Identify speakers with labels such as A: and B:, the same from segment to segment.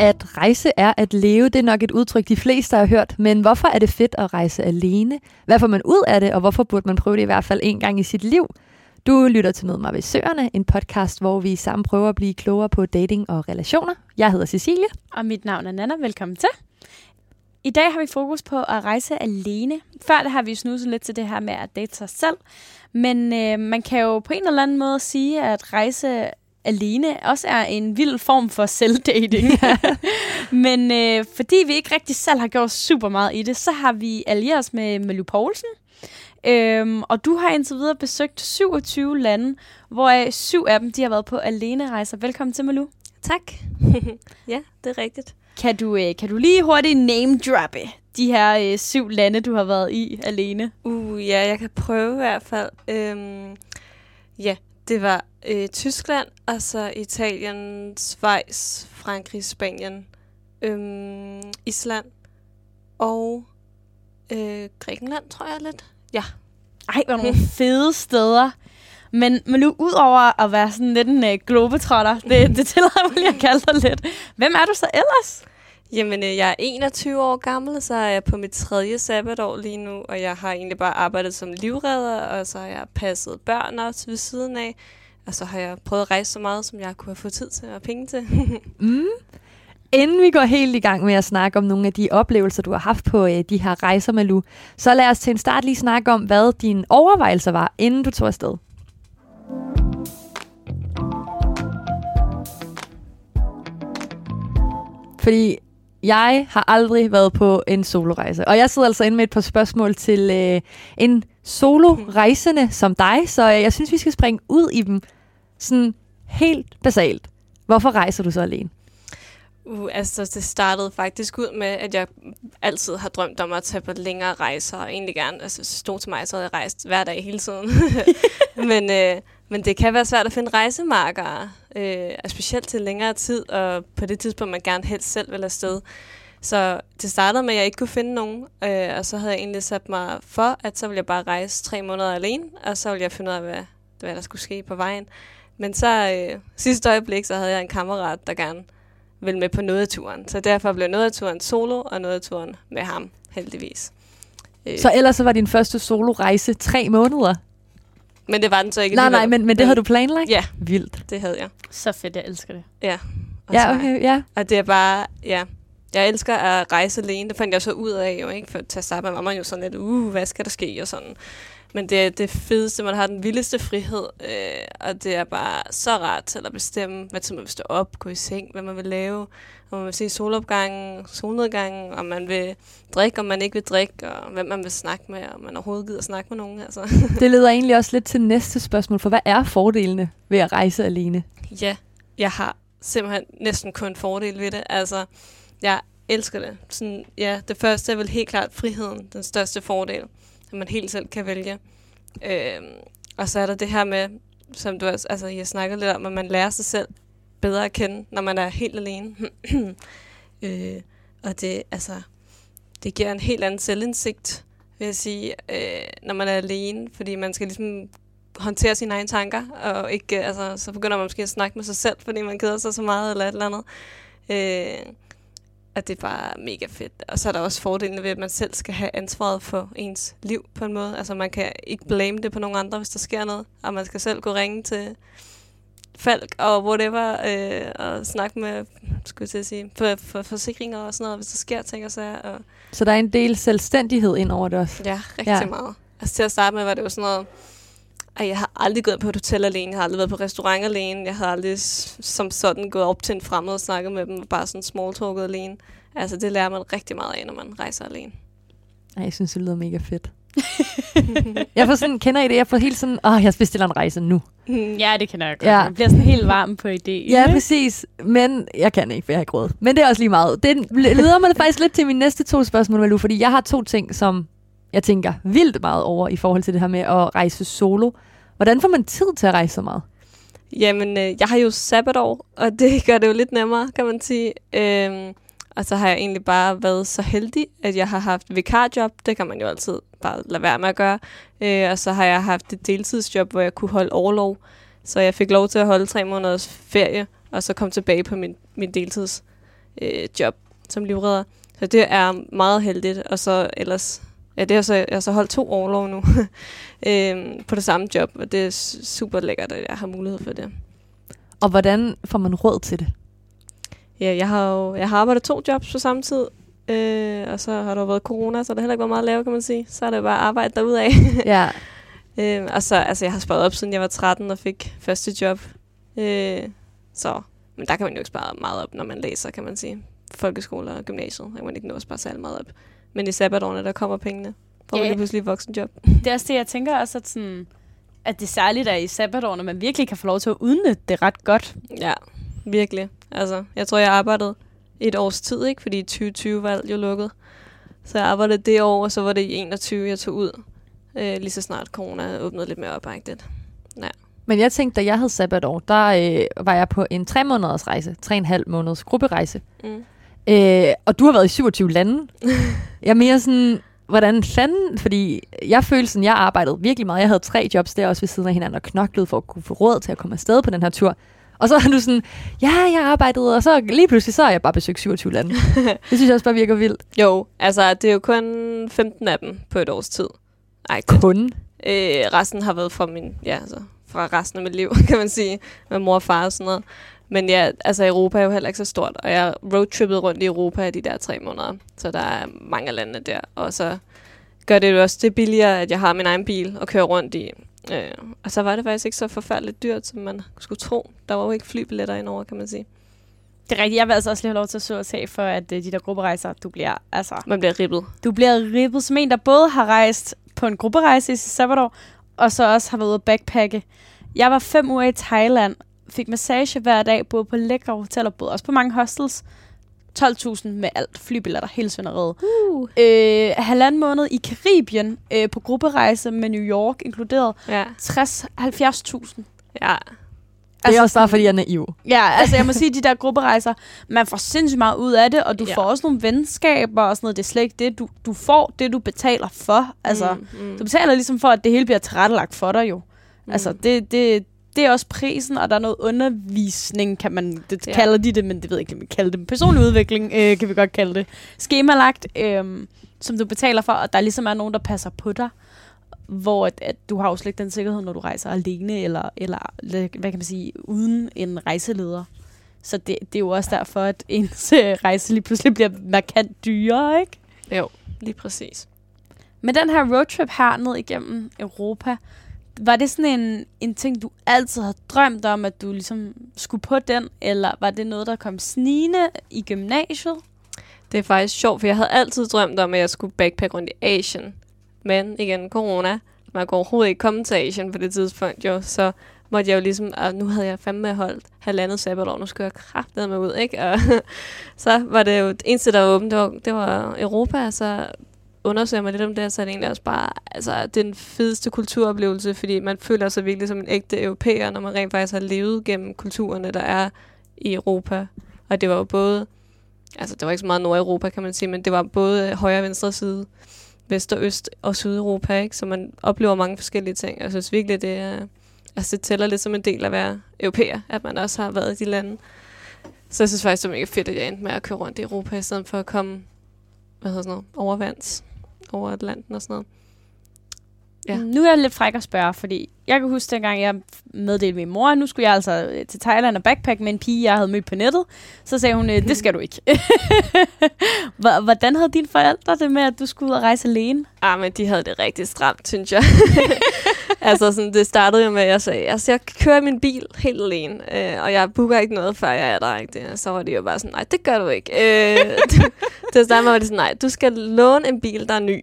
A: At rejse er at leve, det er nok et udtryk, de fleste har hørt. Men hvorfor er det fedt at rejse alene? Hvad får man ud af det, og hvorfor burde man prøve det i hvert fald en gang i sit liv? Du lytter til Mød mig ved Søerne, en podcast, hvor vi sammen prøver at blive klogere på dating og relationer. Jeg hedder Cecilie.
B: Og mit navn er Nana. Velkommen til. I dag har vi fokus på at rejse alene. Før det har vi snuset lidt til det her med at date sig selv. Men øh, man kan jo på en eller anden måde sige, at rejse alene også er en vild form for selvdating. Men øh, fordi vi ikke rigtig selv har gjort super meget i det, så har vi allieret os med Malu Poulsen. Øhm, og du har indtil videre besøgt 27 lande, hvor syv af dem de har været på alene rejser. Velkommen til, Malu.
C: Tak. ja, det er rigtigt.
B: Kan du, øh, kan du lige hurtigt name droppe de her øh, syv lande, du har været i alene?
C: Uh, ja, jeg kan prøve i hvert fald. Øhm, ja, det var øh, Tyskland, og så Italien, Schweiz, Frankrig, Spanien, øhm, Island og øh, Grækenland, tror jeg lidt. Ja.
B: Ej, hvor nogle fede steder. Men, men nu, udover at være sådan lidt en øh, globetrotter, det, det tillader mig lige at kalde dig lidt. Hvem er du så ellers?
C: Jamen, øh, jeg er 21 år gammel, så er jeg på mit tredje sabbatår lige nu, og jeg har egentlig bare arbejdet som livredder, og så har jeg passet børn også ved siden af, og så har jeg prøvet at rejse så meget, som jeg kunne have fået tid til og penge til.
A: mm. Inden vi går helt i gang med at snakke om nogle af de oplevelser, du har haft på øh, de her rejser, Malu, så lad os til en start lige snakke om, hvad dine overvejelser var, inden du tog afsted. Fordi jeg har aldrig været på en solorejse. Og jeg sidder altså inde med et par spørgsmål til øh, en solorejsende som dig, så øh, jeg synes, vi skal springe ud i dem sådan helt basalt. Hvorfor rejser du så alene?
C: Uh, altså, det startede faktisk ud med, at jeg altid har drømt om at tage på længere rejser, og egentlig gerne, altså stod til mig, så havde jeg rejst hver dag hele tiden. men, øh, men det kan være svært at finde rejsemarkere, øh, specielt til længere tid, og på det tidspunkt, man gerne helst selv vil afsted. Så det startede med, at jeg ikke kunne finde nogen, øh, og så havde jeg egentlig sat mig for, at så ville jeg bare rejse tre måneder alene, og så ville jeg finde ud af, hvad, hvad der skulle ske på vejen. Men så øh, sidste øjeblik, så havde jeg en kammerat, der gerne ville med på noget af turen. Så derfor blev noget af turen solo, og noget af turen med ham, heldigvis.
A: Øh. Så ellers så var din første solo-rejse tre måneder?
C: Men det var den så ikke
A: Nej, nej, men, men det havde du planlagt?
C: Ja.
A: Vildt.
C: Det havde jeg.
B: Så fedt, jeg elsker det.
C: Ja.
A: ja, okay, ja.
C: Og det er bare, ja, jeg elsker at rejse alene. Det fandt jeg så ud af jo, ikke? For til at starte med var man jo sådan lidt, uh, hvad skal der ske, og sådan. Men det er det fedeste, man har den vildeste frihed, øh, og det er bare så rart til at bestemme, hvad tid man vil stå op, gå i seng, hvad man vil lave, om man vil se solopgangen, solnedgangen, om man vil drikke, om man ikke vil drikke, og hvem man vil snakke med, om man overhovedet gider snakke med nogen. Altså.
A: Det leder egentlig også lidt til næste spørgsmål, for hvad er fordelene ved at rejse alene?
C: Ja, jeg har simpelthen næsten kun fordel ved det. Altså, jeg elsker det. Sådan, ja, det første er vel helt klart friheden, den største fordel som man helt selv kan vælge. Øh, og så er der det her med, som du også, altså, jeg snakket lidt om, at man lærer sig selv bedre at kende, når man er helt alene. øh, og det, altså, det giver en helt anden selvindsigt, vil jeg sige, øh, når man er alene, fordi man skal ligesom håndtere sine egne tanker, og ikke, øh, altså, så begynder man måske at snakke med sig selv, fordi man keder sig så meget, eller et eller andet. Øh, at det er bare mega fedt. Og så er der også fordelene ved, at man selv skal have ansvaret for ens liv på en måde. Altså man kan ikke blame det på nogen andre, hvis der sker noget. Og man skal selv gå ringe til Falk og whatever, øh, og snakke med, skulle jeg sige, for, for forsikringer og sådan noget, hvis der sker ting og sager. Og
A: så der er en del selvstændighed ind over det også?
C: Ja, rigtig ja. meget. Altså til at starte med var det jo sådan noget, at jeg har aldrig gået på et hotel alene, jeg har aldrig været på restaurant alene, jeg har aldrig som sådan gået op til en fremmed og snakket med dem, bare sådan small talket alene. Altså det lærer man rigtig meget af, når man rejser alene.
A: Ej, jeg synes, det lyder mega fedt. jeg får sådan, kender I det? Jeg får helt sådan, åh, jeg bestiller en rejse nu.
B: Ja, det kan jeg godt. Ja. Jeg bliver sådan helt varm på idé.
A: Ja, præcis. Men jeg kan ikke, for jeg har ikke råd. Men det er også lige meget. Det leder mig faktisk lidt til mine næste to spørgsmål, Malu, fordi jeg har to ting, som jeg tænker vildt meget over i forhold til det her med at rejse solo. Hvordan får man tid til at rejse så meget?
C: Jamen, øh, jeg har jo sabbatår, og det gør det jo lidt nemmere, kan man sige. Øhm, og så har jeg egentlig bare været så heldig, at jeg har haft vikarjob. Det kan man jo altid bare lade være med at gøre. Øh, og så har jeg haft et deltidsjob, hvor jeg kunne holde overlov. Så jeg fik lov til at holde tre måneders ferie, og så komme tilbage på min, min deltids øh, job som livredder. Så det er meget heldigt. Og så ellers, ja, det har så, jeg har så holdt to overlov nu øh, på det samme job, og det er super lækkert, at jeg har mulighed for det.
A: Og hvordan får man råd til det?
C: Ja, jeg har jo jeg har arbejdet to jobs på samme tid, øh, og så har der været corona, så det har heller ikke været meget lave, kan man sige. Så er det bare arbejde derudad.
A: Ja.
C: øh, og så, altså, jeg har sparet op, siden jeg var 13 og fik første job. Øh, så, men der kan man jo ikke spare meget op, når man læser, kan man sige. Folkeskole og gymnasiet, der kan man ikke nå at spare særlig meget op. Men i sabbatårene, der kommer pengene. Får
B: Ja.
C: man lige pludselig et voksenjob.
B: Det er også det, jeg tænker også, at, sådan, at det særligt er i sabbatårene, man virkelig kan få lov til at udnytte det ret godt.
C: Ja, virkelig. Altså, jeg tror, jeg arbejdede et års tid, ikke? Fordi 2020 var alt jo lukket. Så jeg arbejdede det år, og så var det i 21, jeg tog ud. Øh, lige så snart corona åbnede lidt mere op, agtigt.
A: Men jeg tænkte, da jeg havde sabbatår, der øh, var jeg på en tre måneders rejse, tre og en halv måneders grupperejse.
C: Mm.
A: Øh, og du har været i 27 lande. jeg er mere sådan, hvordan fanden, fordi jeg følte sådan, jeg arbejdede virkelig meget. Jeg havde tre jobs der også ved siden af hinanden og knoklede for at kunne få råd til at komme afsted på den her tur. Og så er du sådan, ja, jeg arbejdede, og så lige pludselig, så har jeg bare besøgt 27 lande. det synes jeg også bare virker vildt.
C: Jo, altså, det er jo kun 15 af dem på et års tid. Ej,
A: Kun.
C: Øh, resten har været fra min, ja, altså, fra resten af mit liv, kan man sige, med mor og far og sådan noget. Men ja, altså Europa er jo heller ikke så stort, og jeg roadtrippede rundt i Europa i de der tre måneder, så der er mange lande der, og så gør det jo også det billigere, at jeg har min egen bil og kører rundt i. Øh, og så var det faktisk ikke så forfærdeligt dyrt, som man skulle tro. Der var jo ikke flybilletter indover, kan man sige.
B: Det er rigtigt. Jeg vil altså også lige have lov til at så og tage for, at øh, de der grupperejser, du bliver, altså,
C: Man bliver ribbet.
B: du bliver ribbet som en, der både har rejst på en grupperejse i sabbatår, og så også har været ude at backpacke. Jeg var fem uger i Thailand, fik massage hver dag, boede på lækre hoteller, boede også på mange hostels. 12.000 med alt, flybilletter, hele svinderiet.
C: Uh.
B: Øh, halvanden måned i Karibien øh, på grupperejse med New York inkluderet.
C: Ja,
B: 60-70.000.
C: ja.
A: Det er også bare, fordi jeg er naiv.
B: Ja, altså jeg må sige, de der grupperejser, man får sindssygt meget ud af det, og du
C: Ja.
B: får også nogle venskaber og sådan noget. Det er slet ikke det. Du, du får det, du betaler for. Altså, mm.
C: mm,
B: du betaler ligesom for, at det hele bliver tilrettelagt for dig jo. Mm.
C: mm.
B: Altså, det, det, det er også prisen, og der er noget undervisning, kan man, det
C: Ja.
B: kalder de det, men det ved jeg ikke, vi kalder det. Personlig udvikling, øh, kan vi godt kalde det. Skemalagt, øh, som du betaler for, og der ligesom er nogen, der passer på dig. Hvor at, at du har jo slet ikke den sikkerhed, når du rejser alene, eller, eller hvad kan man sige, uden en rejseleder. Så det, det er jo også derfor, at ens øh, rejse lige pludselig bliver markant dyrere, ikke?
C: Jo, lige præcis.
B: Men den her roadtrip her ned igennem Europa, var det sådan en, en ting, du altid har drømt om, at du ligesom skulle på den, eller var det noget, der kom snigende i gymnasiet?
C: Det er faktisk sjovt, for jeg havde altid drømt om, at jeg skulle backpack rundt i Asien. Men igen, corona. Man kunne overhovedet ikke komme til Asien på det tidspunkt, jo. Så måtte jeg jo ligesom, og nu havde jeg fandme holdt halvandet sabbatår, nu skulle jeg kraftedeme mig ud, ikke? Og så var det jo det eneste, der var åbent, det var, det var Europa, så undersøger mig lidt om det, så er det egentlig også bare altså, den fedeste kulturoplevelse, fordi man føler sig virkelig som en ægte europæer, når man rent faktisk har levet gennem kulturerne, der er i Europa. Og det var jo både, altså det var ikke så meget Nordeuropa, kan man sige, men det var både højre og venstre side, vest og øst og sydeuropa, ikke? Så man oplever mange forskellige ting. Jeg synes virkelig, det er, altså det tæller lidt som en del af at være europæer, at man også har været i de lande. Så jeg synes faktisk, det er mega fedt, at jeg endte med at køre rundt i Europa, i stedet for at komme, hvad hedder sådan noget, overvands, over Atlanten og sådan noget. Ja.
B: Nu er jeg lidt fræk at spørge, fordi jeg kan huske, dengang jeg meddelte min mor, at nu skulle jeg altså øh, til Thailand og backpack med en pige, jeg havde mødt på nettet. Så sagde hun, øh, det skal du ikke. Hvor- Hvordan havde dine forældre det med, at du skulle ud og rejse alene?
C: Ah, men de havde det rigtig stramt, synes jeg. altså, sådan, det startede jo med, at jeg sagde, altså, jeg kører min bil helt alene, øh, og jeg booker ikke noget, før jeg er der. Ikke? Det, så var de jo bare sådan, nej, det gør du ikke. Øh, til at starte med var det sådan, nej, du skal låne en bil, der er ny.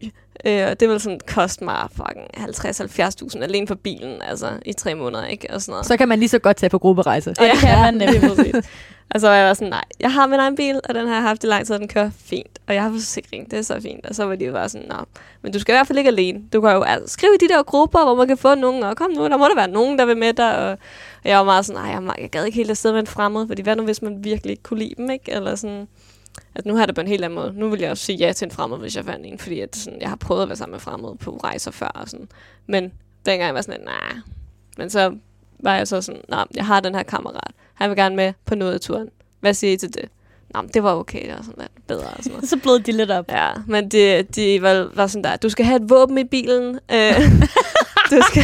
C: Øh, og det vil sådan koste mig fucking 50-70.000 alene for bilen, altså i tre måneder, ikke? Og sådan noget.
A: Så kan man lige så godt tage på grupperejse.
B: Og det kan man nemlig.
C: præcis. Og så var jeg sådan, nej, jeg har min egen bil, og den har jeg haft i lang tid, og den kører fint. Og jeg har forsikring, det er så fint. Og så var de jo bare sådan, nej, men du skal i hvert fald ikke alene. Du kan jo altså, skrive i de der grupper, hvor man kan få nogen, og kom nu, der må der være nogen, der vil med dig. Og, og jeg var meget sådan, nej, jeg, jeg gad ikke helt afsted med en fremmed, fordi hvad nu, hvis man virkelig ikke kunne lide dem, ikke? Eller sådan, at nu har det på en helt anden måde. Nu vil jeg også sige ja til en fremmed, hvis jeg fandt en, fordi at sådan, jeg har prøvet at være sammen med fremmede på rejser før. Og sådan. Men dengang var jeg sådan, nej. Men så var jeg så sådan, nej, jeg har den her kammerat. Han vil gerne med på noget af turen. Hvad siger I til det? Jamen, det var okay, det var sådan lidt bedre og sådan noget.
B: Så blød de lidt op.
C: Ja, men det, de var, var sådan der, du skal have et våben i bilen. Øh, du skal...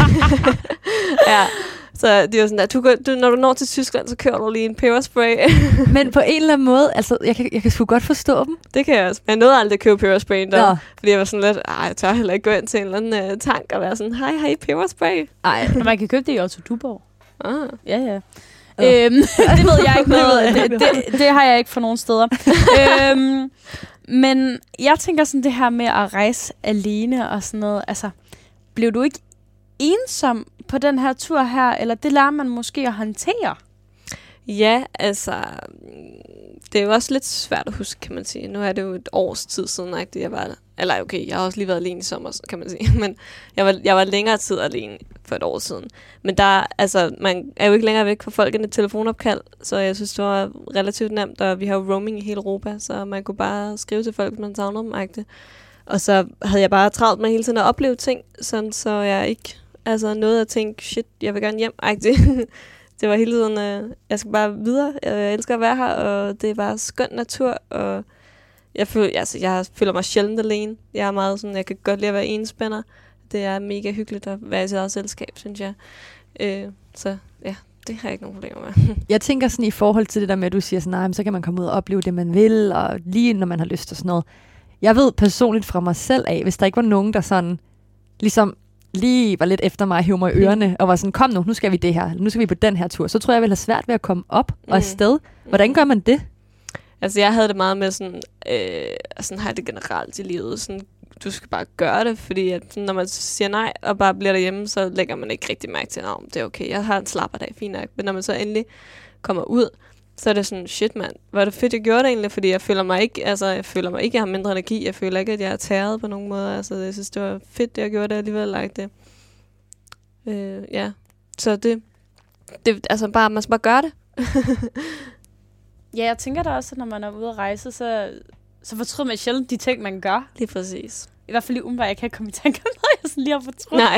C: ja, så de var sådan der, du, du, når du når til Tyskland, så kører du lige en peberspray.
A: Men på en eller anden måde, altså, jeg kan, jeg kan sgu godt forstå dem.
C: det kan jeg også. Men jeg nåede aldrig at købe pebersprayen der.
A: Nå.
C: Fordi jeg var sådan lidt, ej, jeg tør heller ikke gå ind til en eller anden uh, tank og være sådan, hej, hej, peberspray.
A: Ej,
B: Og man kan købe det i Otto Duborg.
C: Ah.
B: Ja, ja.
A: Nå.
B: Øhm, det ved jeg ikke
A: Det
B: noget. Det, det, det har jeg ikke fra nogen steder. øhm, men jeg tænker sådan det her med at rejse alene og sådan noget. Altså, blev du ikke ensom på den her tur her? Eller det lærer man måske at håndtere?
C: Ja, altså, det er jo også lidt svært at huske, kan man sige. Nu er det jo et års tid siden, at jeg var Eller okay, jeg har også lige været alene i sommer, kan man sige. Men jeg var, jeg var længere tid alene for et år siden. Men der, altså, man er jo ikke længere væk fra folk end et telefonopkald, så jeg synes, det var relativt nemt, og vi har jo roaming i hele Europa, så man kunne bare skrive til folk, man savner dem, agtigt. Og så havde jeg bare travlt med hele tiden at opleve ting, sådan så jeg ikke altså noget at tænke, shit, jeg vil gerne hjem, Ej, det var hele tiden, øh, jeg skal bare videre, jeg elsker at være her, og det er bare skøn natur, og jeg føler, altså, jeg føler mig sjældent alene. Jeg er meget sådan, jeg kan godt lide at være enspænder. Det er mega hyggeligt at være i sit eget selskab, synes jeg. Øh, så ja, det har jeg ikke nogen problemer med.
A: Jeg tænker sådan i forhold til det der med, at du siger sådan, nej, men så kan man komme ud og opleve det, man vil, og lige når man har lyst og sådan noget. Jeg ved personligt fra mig selv af, hvis der ikke var nogen, der sådan, ligesom lige var lidt efter mig og hævde mig i ørerne, og var sådan, kom nu, nu skal vi det her, nu skal vi på den her tur, så tror jeg, jeg ville have svært ved at komme op og
C: Mm.
A: afsted. Hvordan gør man det?
C: Altså, jeg havde det meget med sådan, øh, sådan har jeg det generelt i livet. Sådan, du skal bare gøre det, fordi at, når man siger nej og bare bliver derhjemme, så lægger man ikke rigtig mærke til, at det er okay, jeg har en slapperdag, fint nok. Men når man så endelig kommer ud, så er det sådan, shit mand, var det fedt, jeg gjorde det egentlig, fordi jeg føler mig ikke, altså jeg føler mig ikke, jeg har mindre energi, jeg føler ikke, at jeg er tæret på nogen måde, altså jeg synes, det var fedt, det jeg gjorde det alligevel, like det. Øh, ja, så det, det, altså bare, man skal bare gøre det.
B: Ja, jeg tænker da også, at når man er ude at rejse, så, så fortryder man sjældent de ting, man gør.
C: Lige præcis.
B: I hvert fald lige umiddelbart, jeg kan ikke komme i tanke om noget, jeg sådan lige har fortrudt.
C: Nej.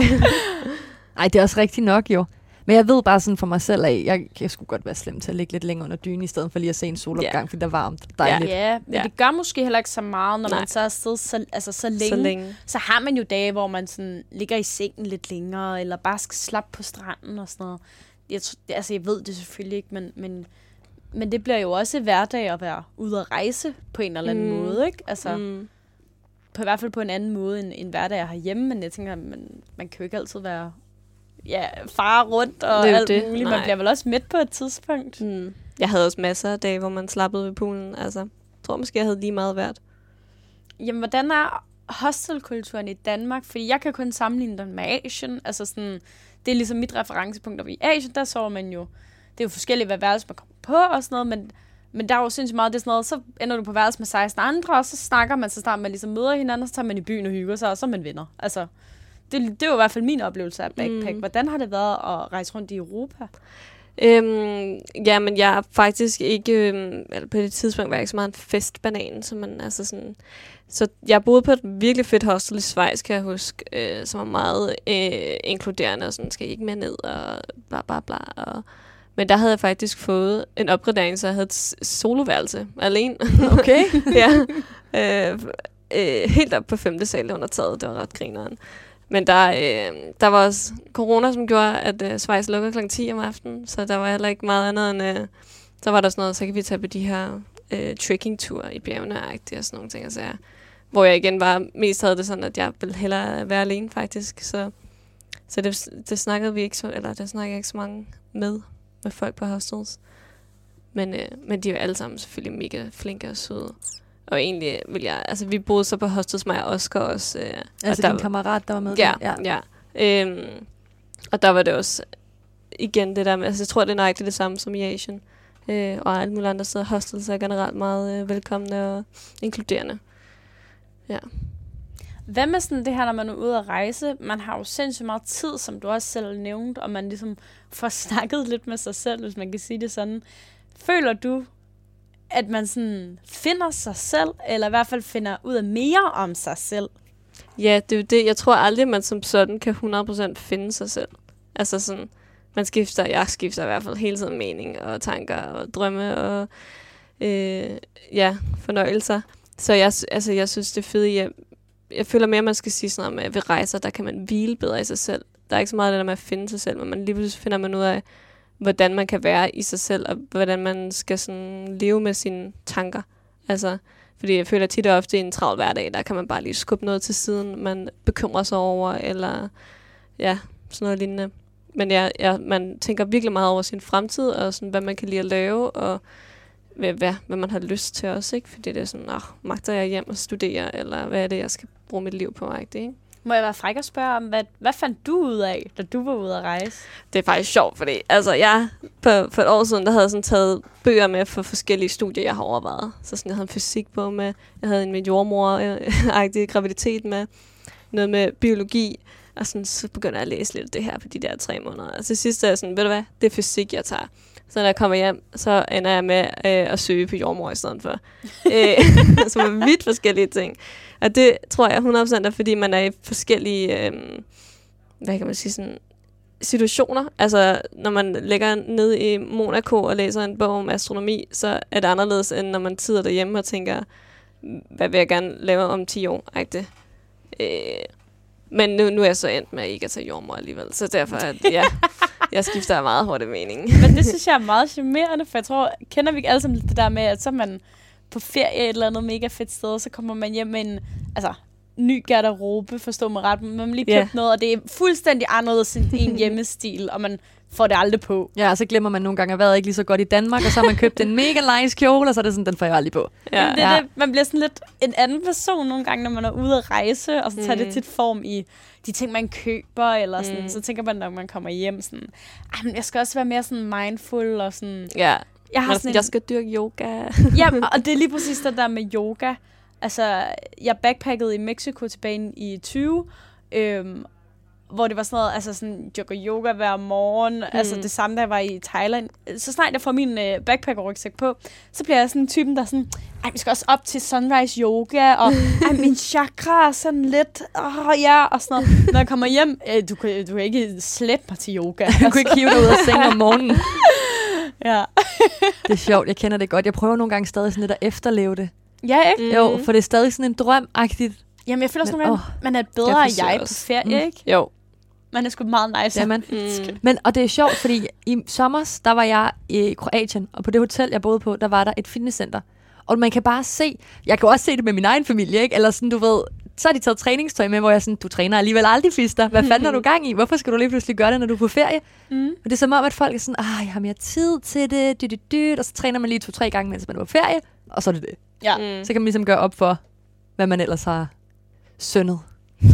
A: Nej, det er også rigtigt nok jo. Men jeg ved bare sådan for mig selv af, jeg, jeg skulle godt være slem til at ligge lidt længere under dynen, i stedet for lige at se en solopgang,
C: Ja.
A: fordi der er varmt og dejligt.
B: Ja, men
C: Ja.
B: det gør måske heller ikke så meget, når
C: Nej.
B: man så er afsted så, altså så længe.
C: Så længe.
B: så har man jo dage, hvor man sådan ligger i sengen lidt længere, eller bare skal slappe på stranden og sådan noget. Jeg, altså, jeg ved det selvfølgelig ikke, men, men, men det bliver jo også hverdag at være ude at rejse på en eller anden
C: Mm.
B: måde, ikke? Altså. Mm. på i hvert fald på en anden måde end, end hverdag jeg har hjemme, men jeg tænker, man, man kan jo ikke altid være ja, far rundt og
C: Det
B: alt
C: det.
B: muligt. Man
C: Nej.
B: bliver vel også midt på et tidspunkt.
C: Mm. Jeg havde også masser af dage, hvor man slappede ved poolen. Altså, jeg tror måske, jeg havde lige meget værd.
B: Jamen, hvordan er hostelkulturen i Danmark? Fordi jeg kan kun sammenligne den med Asien. Altså sådan, det er ligesom mit referencepunkt. Og i Asien, der sover man jo... Det er jo forskelligt, hvad værelse man kommer på og sådan noget, men, men der er jo sindssygt meget, det er sådan noget, så ender du på værelse med 16 andre, og så snakker man, så snart man ligesom møder hinanden, og så tager man i byen og hygger sig, og så er man venner. Altså, det, det jo i hvert fald min oplevelse af backpack. Mm. Hvordan har det været at rejse rundt i Europa?
C: Øhm, ja, men jeg er faktisk ikke... Øhm, eller på det tidspunkt var jeg ikke så meget en festbanan, så man altså sådan... Så jeg boede på et virkelig fedt hostel i Schweiz, kan jeg huske, øh, som var meget øh, inkluderende, og sådan, skal I ikke mere ned, og bla bla bla. Og, men der havde jeg faktisk fået en opgradering, så jeg havde et soloværelse alene.
A: Okay.
C: ja. Øh, øh, helt op på femte sal under taget. Det var ret grineren. Men der, øh, der var også corona, som gjorde, at øh, Schweiz lukkede kl. 10 om aftenen. Så der var heller ikke meget andet end... Øh, så var der sådan noget, så kan vi tage på de her øh, trekking-ture i bjergene og sådan nogle ting. Så jeg, hvor jeg igen var mest havde det sådan, at jeg ville hellere være alene faktisk. Så, så det, det snakkede vi ikke så, eller det snakkede jeg ikke så mange med, med folk på hostels. Men, øh, men de er jo alle sammen selvfølgelig mega flinke og søde. Og egentlig vil jeg, altså vi boede så på hostels, mig og Oscar også. Øh,
A: Altså
C: og der,
A: din kammerat, der var med?
C: Ja,
A: der?
C: ja. ja. Øhm, og der var det også igen det der med, altså jeg tror, det er nøjagtigt det samme som i Asien. Øh, og alle mulige andre steder. Hostels er generelt meget øh, velkomne og inkluderende.
B: Hvad med sådan det her, når man er ude at rejse? Man har jo sindssygt meget tid, som du også selv nævnte, og man ligesom får snakket lidt med sig selv, hvis man kan sige det sådan. Føler du, at man sådan finder sig selv, eller i hvert fald finder ud af mere om sig selv?
C: Ja, det er jo det. Jeg tror aldrig, man som sådan kan 100% finde sig selv. Altså sådan, man skifter, jeg skifter i hvert fald hele tiden mening og tanker og drømme og øh, ja, fornøjelser. Så jeg, altså, jeg synes, det er fedt, jeg, jeg føler mere, at man skal sige sådan noget med, at ved rejser, der kan man hvile bedre i sig selv. Der er ikke så meget det der med at finde sig selv, men man lige pludselig finder man ud af, hvordan man kan være i sig selv, og hvordan man skal sådan leve med sine tanker. Altså, fordi jeg føler tit og ofte i en travl hverdag, der kan man bare lige skubbe noget til siden, man bekymrer sig over, eller ja, sådan noget lignende. Men ja, ja, man tænker virkelig meget over sin fremtid, og sådan, hvad man kan lide at lave, og hvad, hvad, hvad man har lyst til også, ikke? Fordi det er sådan, oh, magter jeg hjem og studere, eller hvad er det, jeg skal bruge mit liv på, ikke?
B: Må jeg være fræk og spørge om, hvad, hvad fandt du ud af, da du var ude at rejse?
C: Det er faktisk sjovt, fordi altså, jeg på, for et år siden, der havde sådan taget bøger med for forskellige studier, jeg har overvejet. Så sådan, jeg havde en fysikbog med, jeg havde en med jordmor-agtig øh, graviditet med, noget med biologi, og sådan, så begynder jeg at læse lidt det her på de der tre måneder. Og til sidst er jeg sådan, ved du hvad, det er fysik, jeg tager. Så når jeg kommer hjem, så ender jeg med øh, at søge på jordmor i stedet for. øh, som er vidt forskellige ting. Og det tror jeg 100% er, fordi man er i forskellige, øh, hvad kan man sige, sådan, situationer. Altså, når man ligger ned i Monaco og læser en bog om astronomi, så er det anderledes, end når man sidder derhjemme og tænker, hvad vil jeg gerne lave om 10 år? Ægte. Øh, men nu, nu er jeg så endt med ikke at tage jordmor alligevel, så derfor, at, ja, jeg skifter meget hurtigt mening.
B: Men det synes jeg er meget charmerende, for jeg tror, kender vi ikke alle sammen det der med, at så man på ferie et eller andet mega fedt sted, og så kommer man hjem med en altså, ny garderobe, forstå mig ret, man har lige købt yeah. noget, og det er fuldstændig anderledes end en hjemmestil, og man får det aldrig på.
A: Ja, og så glemmer man nogle gange, at vejret ikke lige så godt i Danmark, og så har man købt en mega nice kjole, og så er det sådan, den får jeg aldrig på.
B: Ja,
C: Ja,
B: det
A: Ja.
B: det, man bliver sådan lidt en anden person nogle gange, når man er ude at rejse, og så tager
C: Mm.
B: det tit form i de ting, man køber, eller sådan.
C: Mm.
B: Så tænker man, når man kommer hjem, sådan, "Ej, men jeg skal også være mere sådan mindful, og sådan...
C: ja.
B: Jeg har sådan, en,
C: jeg skal dyrke yoga.
B: Ja, og det er lige præcis det der med yoga. Altså, jeg backpackede i Mexico tilbage i 20, øhm, hvor det var sådan noget, altså sådan, går yoga hver morgen, mm. altså det samme, da jeg var i Thailand. Så snart jeg får min øh, backpacker-rygsæk på, så bliver jeg sådan typen, der sådan, ej, vi skal også op til sunrise yoga, og ej, min chakra er sådan lidt, åh ja, og sådan noget. Når jeg kommer hjem, øh, du, kan, du kan ikke slæbe mig til yoga.
A: Du kunne ikke hive dig ud af sengen om morgenen.
B: ja.
A: Det er sjovt, jeg kender det godt. Jeg prøver nogle gange stadig sådan lidt at efterleve det.
B: ja, ikke?
A: Mm. Jo, for det er stadig sådan en drøm-agtigt.
B: Jamen, jeg føler også
A: Men,
B: nogle gange, man er et bedre
C: Jeg
B: jeg, på ferie,
A: Mm.
B: ikke?
C: Jo.
B: Man er sgu meget nice.
A: Jamen.
C: Mm.
A: Men, og det er sjovt, fordi i sommer, der var jeg i Kroatien, og på det hotel, jeg boede på, der var der et fitnesscenter. Og man kan bare se, jeg kan også se det med min egen familie, ikke? Eller sådan, du ved, så har de taget træningstøj med, hvor jeg sådan, du træner alligevel aldrig, fister. Hvad fanden har du gang i? Hvorfor skal du lige pludselig gøre det, når du er på ferie?
B: Mm.
A: Og det er som om, at folk er sådan, ah, jeg har mere tid til det, dyt, dyt, dyt, og så træner man lige to-tre gange, mens man er på ferie, og så er det det.
B: Ja.
C: Mm.
A: Så kan man ligesom gøre op for, hvad man ellers har syndet.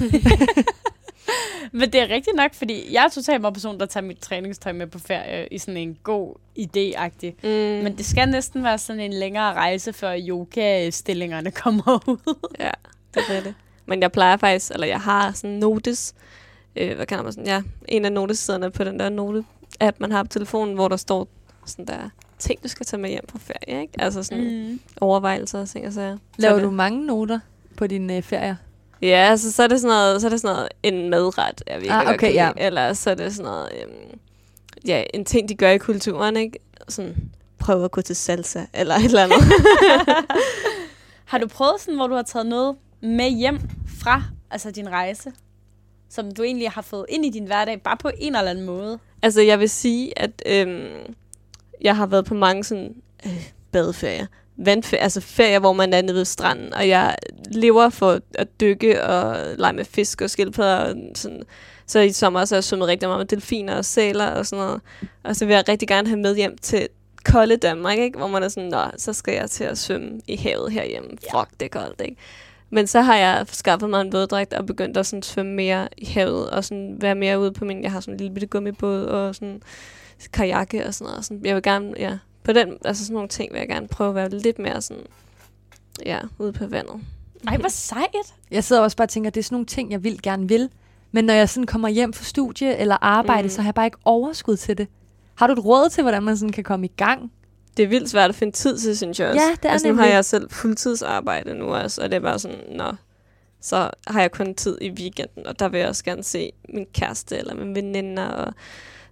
B: Men det er rigtigt nok, fordi jeg er totalt meget person, der tager mit træningstøj med på ferie i sådan en god idé-agtig.
C: Mm.
B: Men det skal næsten være sådan en længere rejse, før yoga-stillingerne kommer ud.
C: Ja, det er det. Men jeg plejer faktisk, eller jeg har sådan notice, øh, hvad kalder man sådan, ja, en af noticesiderne på den der note-app, man har på telefonen, hvor der står sådan der ting, du skal tage med hjem på ferie, ikke? Altså sådan mm. Overvejelser og ting og sager.
A: Laver du mange noter på dine øh, ferier?
C: Ja, altså, så er det sådan noget, så er det sådan noget, en madret, jeg virkelig
A: Ah, okay, ja.
C: Eller så er det sådan noget, øhm, ja, en ting, de gør i kulturen, ikke? Sådan, prøv at gå til salsa, eller et eller andet.
B: Har du prøvet sådan, hvor du har taget noget med hjem fra altså din rejse, som du egentlig har fået ind i din hverdag, bare på en eller anden måde?
C: Altså, jeg vil sige, at øhm, jeg har været på mange sådan øh, badeferier. Vandferier, altså ferier, hvor man er nede ved stranden, og jeg lever for at dykke og lege med fisk og skildpadder. Og sådan. Så i sommer så har jeg svømmet rigtig meget med delfiner og sæler og sådan noget. Og så vil jeg rigtig gerne have med hjem til kolde Danmark, ikke? hvor man er sådan, Nå, så skal jeg til at svømme i havet herhjemme. Fuck, det er koldt, ikke? Men så har jeg skaffet mig en våddragt og begyndt at sådan svømme mere i havet og sådan være mere ude på min... Jeg har sådan en lille bitte gummibåd og sådan kajakke og sådan noget. Sådan, jeg vil gerne, ja, på den, altså sådan nogle ting vil jeg gerne prøve at være lidt mere sådan, ja, ude på vandet.
B: Ej, hvor sejt.
A: Jeg sidder også bare og tænker, at det er sådan nogle ting, jeg vil gerne vil. Men når jeg sådan kommer hjem fra studie eller arbejde,
C: Mm.
A: så har jeg bare ikke overskud til det. Har du et råd til, hvordan man sådan kan komme i gang?
C: Det er vildt svært at finde tid til, synes jeg også.
A: Ja, det er
C: altså, nu har jeg selv fuldtidsarbejde nu også, og det er bare sådan, nå, så har jeg kun tid i weekenden, og der vil jeg også gerne se min kæreste eller mine veninder, og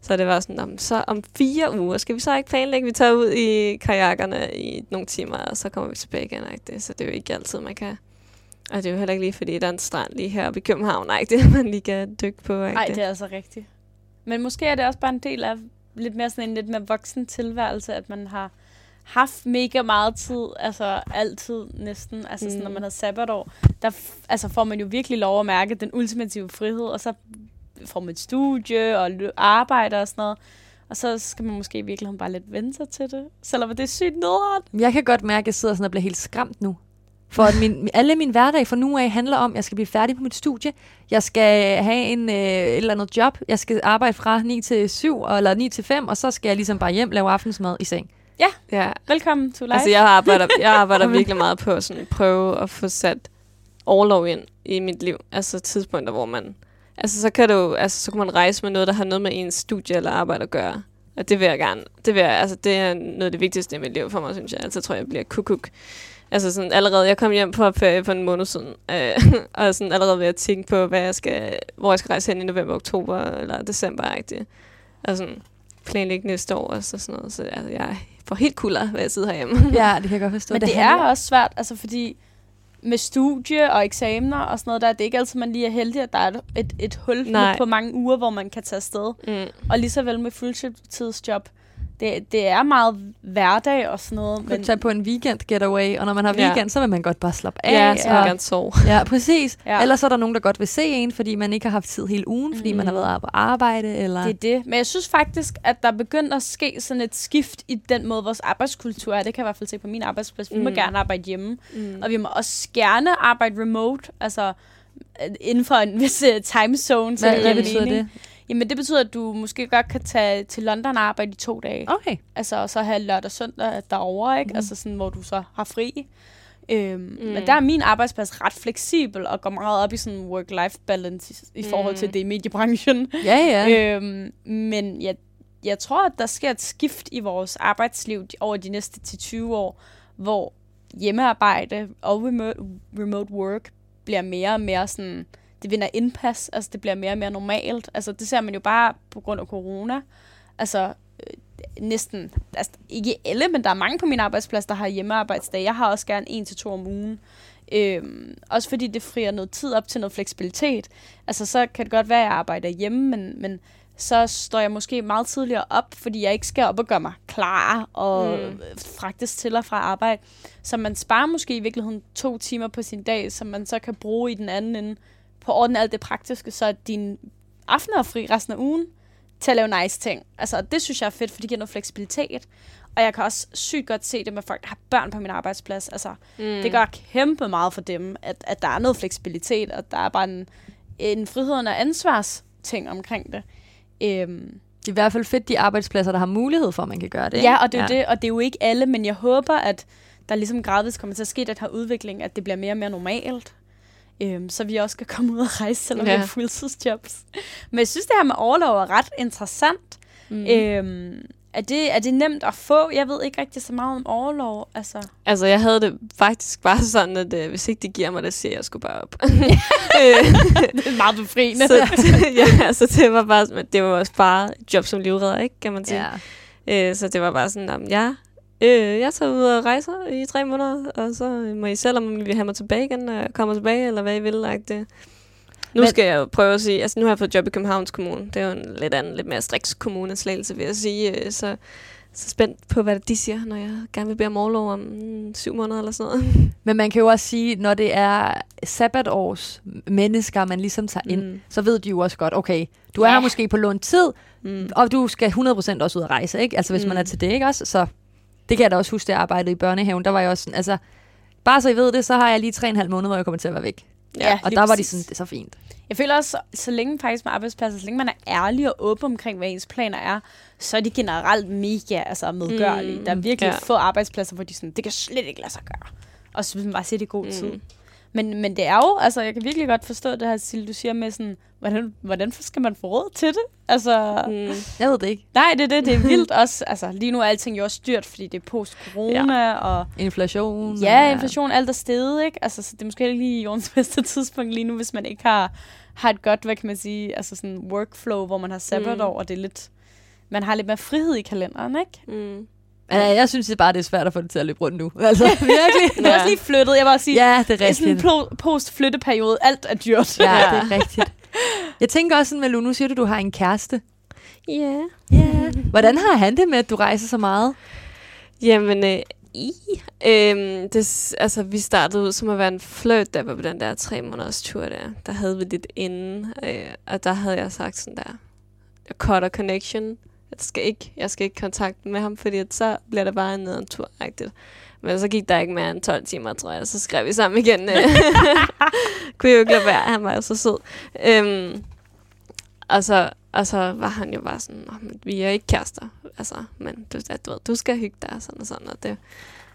C: Så det var sådan, "Nå, men så om fire uger skal vi så ikke planlægge, vi tager ud i kajakkerne i nogle timer, og så kommer vi tilbage igen. Ikke? Så det er jo ikke altid, man kan... Og det er jo heller ikke lige, fordi der er en strand lige heroppe i København, ikke? det man lige kan dykke på. Ikke?
B: Nej, det er altså rigtigt. Men måske er det også bare en del af lidt mere sådan en lidt mere voksen tilværelse, at man har haft mega meget tid, altså altid næsten, altså mm. sådan, når
C: Mm.
B: man har sabbatår, der altså får man jo virkelig lov at mærke den ultimative frihed, og så får et studie og lø- arbejde og sådan noget, og så skal man måske i virkeligheden bare lidt vente sig til det, selvom det er sygt nedret.
A: Jeg kan godt mærke, at jeg sidder sådan og bliver helt skræmt nu. For at min, alle min hverdag fra nu af handler om, at jeg skal blive færdig på mit studie. Jeg skal have en, øh, et eller andet job. Jeg skal arbejde fra 9 til 7 eller 9 til 5, og så skal jeg ligesom bare hjem lave aftensmad i seng.
C: Ja,
B: Velkommen to life.
C: Altså, jeg arbejder, jeg arbejder virkelig meget på sådan at prøve at få sat overlov ind i mit liv. Altså tidspunkter, hvor man... Altså, så kan du, altså, så kan man rejse med noget, der har noget med ens studie eller arbejde at gøre. Og det vil jeg gerne. Det, vil jeg, altså, det er noget af det vigtigste i mit liv for mig, synes jeg. Altså, tror jeg, jeg bliver kukuk. Altså sådan allerede, jeg kom hjem på ferie for en måned siden, øh, og sådan allerede ved at tænke på, hvad jeg skal, hvor jeg skal rejse hen i november, oktober eller december -agtigt. Og sådan planlægge næste år og så sådan noget. Så altså, jeg får helt kulder, ved at sidde herhjemme.
A: Ja, det kan jeg godt forstå.
B: Men det, det er også svært, altså fordi med studie og eksamener og sådan noget, der er det ikke altid, man lige er heldig, at der er et, et hul
C: Nej.
B: med på mange uger, hvor man kan tage afsted.
C: Mm.
B: Og lige så vel med fuldtidsjob. Det, det er meget hverdag og sådan noget.
A: Men... tage på en weekend getaway, og når man har
C: Ja.
A: weekend, så vil man godt bare slappe af.
C: Ja, så vil
A: og-
C: gerne sove.
A: Ja, præcis.
B: Ja.
A: Ja. Ellers er der nogen, der godt vil se en, fordi man ikke har haft tid hele ugen, fordi
B: Mm.
A: man har været på arbejde. Eller...
B: Det er det. Men jeg synes faktisk, at der er begyndt at ske sådan et skift i den måde, vores arbejdskultur er. Det kan jeg i hvert fald se på min arbejdsplads. Vi må
C: Mm.
B: gerne arbejde hjemme.
C: Mm.
B: Og vi må også gerne arbejde remote. Altså øh, inden for en vis uh, timezone. Så
A: Hvad, hvad betyder det?
B: Jamen det betyder, at du måske godt kan tage til London og arbejde i to dage.
A: Okay.
B: Altså, og så have lørdag og søndag derovre, ikke? Mm. Altså sådan, hvor du så har fri. Øhm, mm. Men der er min arbejdsplads ret fleksibel og går meget op i sådan work-life balance i, i forhold til
C: Mm.
B: det i mediebrancen.
A: Ja, ja.
B: Øhm, men jeg, jeg tror, at der sker et skift i vores arbejdsliv over de næste 10-20 år, hvor hjemmearbejde og remote, remote work bliver mere og mere sådan, det vinder indpas, altså det bliver mere og mere normalt. Altså det ser man jo bare på grund af corona. Altså øh, næsten, altså ikke alle, men der er mange på min arbejdsplads, der har hjemmearbejdsdag. Jeg har også gerne en til to om ugen. Øhm, også fordi det frier noget tid op til noget fleksibilitet. Altså så kan det godt være, at jeg arbejder hjemme, men, men så står jeg måske meget tidligere op, fordi jeg ikke skal op og gøre mig klar og
C: Mm.
B: mm. fragtes til og fra arbejde. Så man sparer måske i virkeligheden to timer på sin dag, som man så kan bruge i den anden ende på ordne alt det praktiske, så din aften er fri resten af ugen til at lave nice ting. Altså, det synes jeg er fedt, for det giver noget fleksibilitet. Og jeg kan også sygt godt se det med folk, der har børn på min arbejdsplads. Altså,
C: Mm.
B: det gør kæmpe meget for dem, at, at der er noget fleksibilitet, og der er bare en, en frihed og ansvarsting omkring det. Øhm,
A: Det er i hvert fald fedt, de arbejdspladser, der har mulighed for, at man kan gøre det.
B: ja, og det er jo det, og det er jo ikke alle, men jeg håber, at der ligesom gradvist kommer til at ske den her udvikling, at det bliver mere og mere normalt. Øhm, så vi også skal komme ud og rejse, selvom ja. vi har fuldtidsjobs. Men jeg synes, det her med overlov er ret interessant.
C: Mm.
B: Øhm, er, det, er det nemt at få? Jeg ved ikke rigtig så meget om overlov. Altså.
C: Altså, jeg havde det faktisk bare sådan, at øh, hvis ikke de giver mig det, siger jeg sgu bare op. Øh,
B: det er meget befriende.
C: så, ja, altså, det var bare, det var også bare job som livredder, ikke, kan man sige.
A: Ja.
C: Øh, så det var bare sådan, jamen, ja, øh, jeg tager ud og rejser i tre måneder, og så må I selv, om I vil have mig tilbage igen, når jeg kommer tilbage, eller hvad I vil. Like det. Nu
A: Men-
C: skal jeg jo prøve at sige, altså nu har jeg fået job i Københavns Kommune. Det er jo en lidt anden, lidt mere striks kommune Slagelse, vil jeg sige. Øh, Så, så spændt på, hvad de siger, når jeg gerne vil bede om overlov om mm, syv måneder eller sådan noget.
A: Men man kan jo også sige, når det er sabbatårs mennesker, man ligesom tager ind,
C: Mm.
A: så ved de jo også godt, okay, du er
B: Ja.
A: her måske på lånt tid,
C: Mm.
A: og du skal 100% også ud at rejse, ikke? Altså hvis mm. man
C: Mm.
A: er til det, ikke også? Så det kan jeg da også huske, da jeg arbejdede i børnehaven, der var jeg også sådan, altså, bare så I ved det, så har jeg lige tre og en halv måned, hvor jeg kommer til at være væk.
B: Ja,
A: Og der var de
B: præcis.
A: sådan, det er så fint.
B: Jeg føler også, så længe faktisk med arbejdspladser, så længe man er ærlig og åben omkring, hvad ens planer er, så er de generelt mega altså, medgørlige.
C: Mm,
B: Der er virkelig
C: ja.
B: få arbejdspladser, hvor de sådan, det kan slet ikke lade sig gøre. Og så vil man bare sige det i god
C: Mm.
B: tid. Men, men det er jo, altså jeg kan virkelig godt forstå det her, Sille, du siger med sådan, hvordan, hvordan skal man få råd til det? Altså, mm.
A: Jeg ved det ikke.
B: nej, det er det, det er vildt også. Altså, lige nu er alting jo også styrt, fordi det er post-corona, ja. og
A: Inflation.
B: ja, inflation, alt er steget, ikke? Altså, så det er måske ikke lige jordens bedste tidspunkt lige nu, hvis man ikke har, har et godt, hvad kan man sige, altså sådan workflow, hvor man har sabbatår, mm. og det er lidt man har lidt mere frihed i kalenderen, ikke?
C: Mm.
A: Ja, jeg synes det bare, det er svært at få det til at løbe rundt nu. Altså, virkelig.
B: Du er også lige flyttet, jeg også sige.
A: Ja, det er
B: det er sådan en
A: rigtigt.
B: post-flytteperiode. Alt er dyrt.
A: Ja, det er rigtigt. Jeg tænker også sådan, Malou, nu siger du, du har en kæreste.
C: Yeah.
A: Ja. Hvordan har han det med, at du rejser så meget?
C: Jamen, øh, i, øhm, det, altså, vi startede ud som at være en flirt, der var på den der tre måneders tur der. Der havde vi lidt inden, øh, og der havde jeg sagt sådan der, cutter connection. Jeg skal ikke, jeg skal ikke kontakte med ham, fordi at så bliver det bare en nedtur -agtigt. Men så gik der ikke mere end 12 timer, tror jeg, så skrev vi sammen igen. øh. Kunne jo ikke lade være, han var jo så sød. Øhm, og, så, og så var han jo bare sådan, "Nå, men vi er ikke kærester, altså, men du, ja, du, ved, du skal hygge dig, og sådan og sådan, og det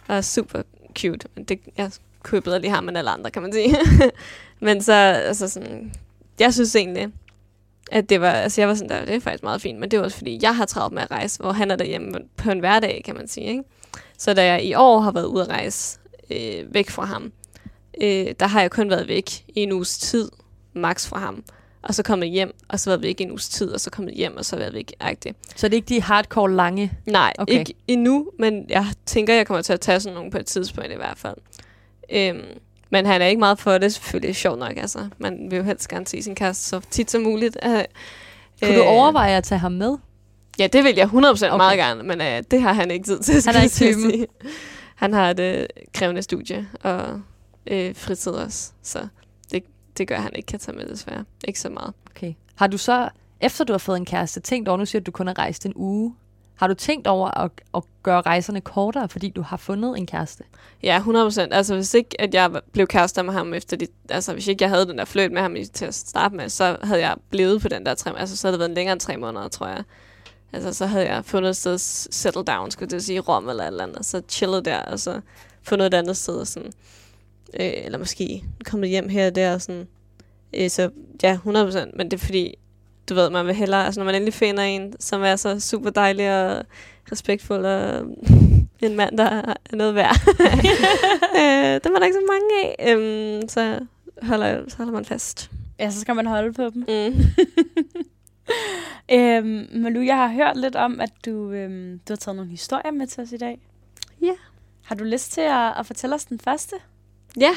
C: var super cute. Men det, jeg kunne jo bedre lige ham end alle andre, kan man sige. men så, altså sådan, jeg synes egentlig, at det var, altså jeg var sådan der, det er faktisk meget fint, men det var også fordi, jeg har travlt med at rejse, hvor han er derhjemme på en hverdag, kan man sige, ikke? Så da jeg i år har været ude at rejse øh, væk fra ham, øh, der har jeg kun været væk i en uges tid, max fra ham. Og så kommet hjem, og så været væk en uges tid, og så kommet hjem, og så været væk. Agtigt.
A: Så det er ikke de hardcore lange?
C: Nej,
A: okay.
C: ikke endnu, men jeg tænker, jeg kommer til at tage sådan nogle på et tidspunkt i hvert fald. Øhm, men han er ikke meget for det, selvfølgelig sjovt nok. Altså. Man vil jo helst gerne se sin kæreste så tit som muligt. Øh,
A: Kunne du overveje at tage ham med?
C: Ja, det vil jeg 100% okay. Meget gerne, men øh, det har han ikke tid til.
A: Han er ikke
C: sige. Han har et øh, krævende studie og øh, fritid også, så det, det gør, at han ikke kan tage med desværre. Ikke så meget.
A: Okay. Har du så, efter du har fået en kæreste, tænkt over, nu siger du, at du kun har rejst en uge. Har du tænkt over at, at gøre rejserne kortere, fordi du har fundet en kæreste?
C: Ja, 100%. Altså, hvis ikke at jeg blev kærester med ham efter det... Altså, hvis ikke jeg havde den der fløjt med ham i- til at starte med, så havde jeg blevet på den der tre... Altså, så havde det været en længere end tre måneder, tror jeg. Altså, så havde jeg fundet et sted settle down, skulle det sige, i Rom eller et eller andet. Så chillet der, og så fundet et andet sted, og sådan... Øh, eller måske kommet hjem her og der, og sådan... Øh, så ja, 100%. Men det er fordi, du ved, man vil hellere... Altså, når man endelig finder en, som er så super dejlig og respektfuld, og en mand, der er noget værd. øh, dem er der ikke så mange af. Øhm, så, holder, så holder man fast.
B: Ja, så skal man holde på dem.
C: Mm.
B: Øhm, Malu, jeg har hørt lidt om, at du, øhm, du har taget nogle historier med til os i dag.
C: Ja.
B: Har du lyst til at, at fortælle os den første?
C: Ja.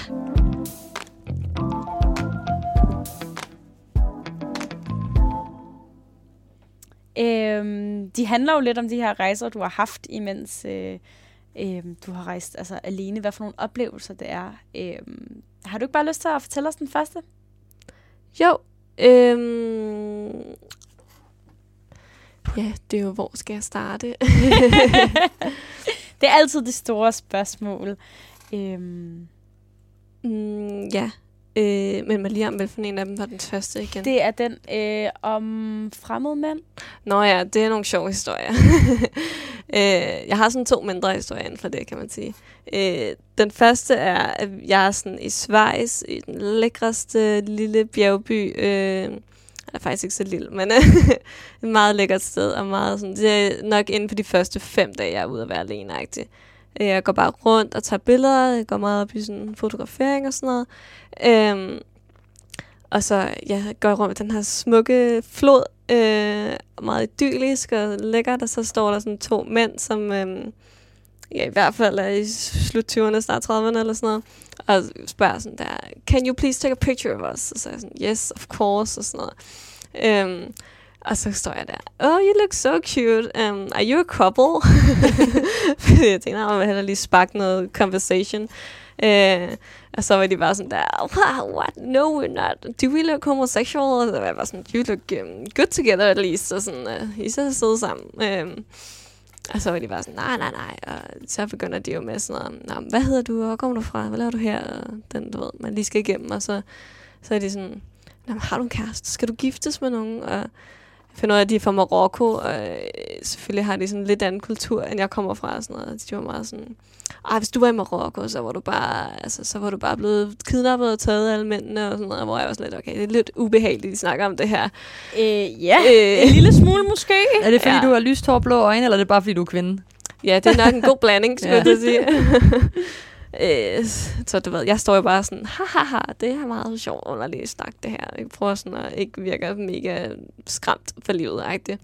B: Øhm, de handler jo lidt om de her rejser, du har haft, imens øh, øh, du har rejst altså, alene. Hvad for nogle oplevelser det er. Øhm, har du ikke bare lyst til at fortælle os den første?
C: Jo. Øhm. Ja, det er jo, hvor skal jeg starte?
B: Det er altid det store spørgsmål. Øhm,
C: mm, ja. Øh, men Maliam, hvilken en af dem var den første igen?
B: det er den øh, om fremmede mænd.
C: Nå ja, det er nogle sjove historier. øh, jeg har sådan to mindre historier inden for det, kan man sige. Øh, den første er, at jeg er sådan i Schweiz, i den lækreste lille bjergby. Øh, er faktisk ikke så lille, men øh, et meget lækkert sted. Og meget sådan, det er nok inden for de første fem dage, jeg er ude at være alene -agtig. Øh, jeg går bare rundt og tager billeder. Jeg går meget op i sådan fotografering og sådan noget. Øhm, og så ja, går jeg rundt med den her smukke flod, øh, meget idyllisk og lækkert, og så står der sådan to mænd, som øh, ja, i hvert fald er i slut 20'erne, start 30'erne eller sådan noget, og spørger sådan der, can you please take a picture of us? Og så er jeg sådan, yes, of course, og sådan noget. Øhm, og så står jeg der, oh, you look so cute. Um, are you a couple? Fordi jeg tænkte, at jeg vil hellere lige sparke noget conversation. Øh, og så var de bare sådan der, wow, what? No, we're not. Do we look homosexual? Og så var jeg bare sådan, you look um, good together at least. Og sådan, uh, I så sidde sammen. Øh, og så var de bare sådan, nej, nej, nej. Og så begynder de jo med sådan noget, Nå, hvad hedder du, og hvor kommer du fra? Hvad laver du her? Og den, du ved, man lige skal igennem. Og så, så er de sådan, har du en kæreste? Skal du giftes med nogen? Og finder ud af, at de er fra Marokko, og øh, selvfølgelig har de sådan en lidt anden kultur, end jeg kommer fra. Og sådan noget. De var meget sådan, ej, hvis du var i Marokko, så var du bare, altså, så var du bare blevet kidnappet og taget af alle mændene og sådan noget, hvor jeg var sådan lidt, okay, det er lidt ubehageligt, de snakker om det her.
B: Øh, ja,
C: Øh.
B: en lille smule måske.
A: Er det fordi,
C: Ja.
A: du har lyst hår, blå øjne, eller er det bare fordi, du er kvinde?
C: Ja, det er nok en god blanding, skulle
A: Ja.
C: jeg sige. øh, så du ved, jeg står jo bare sådan, haha, det er meget sjovt underligt snak det her. Jeg prøver sådan at ikke virke mega skræmt for livet, -agtigt.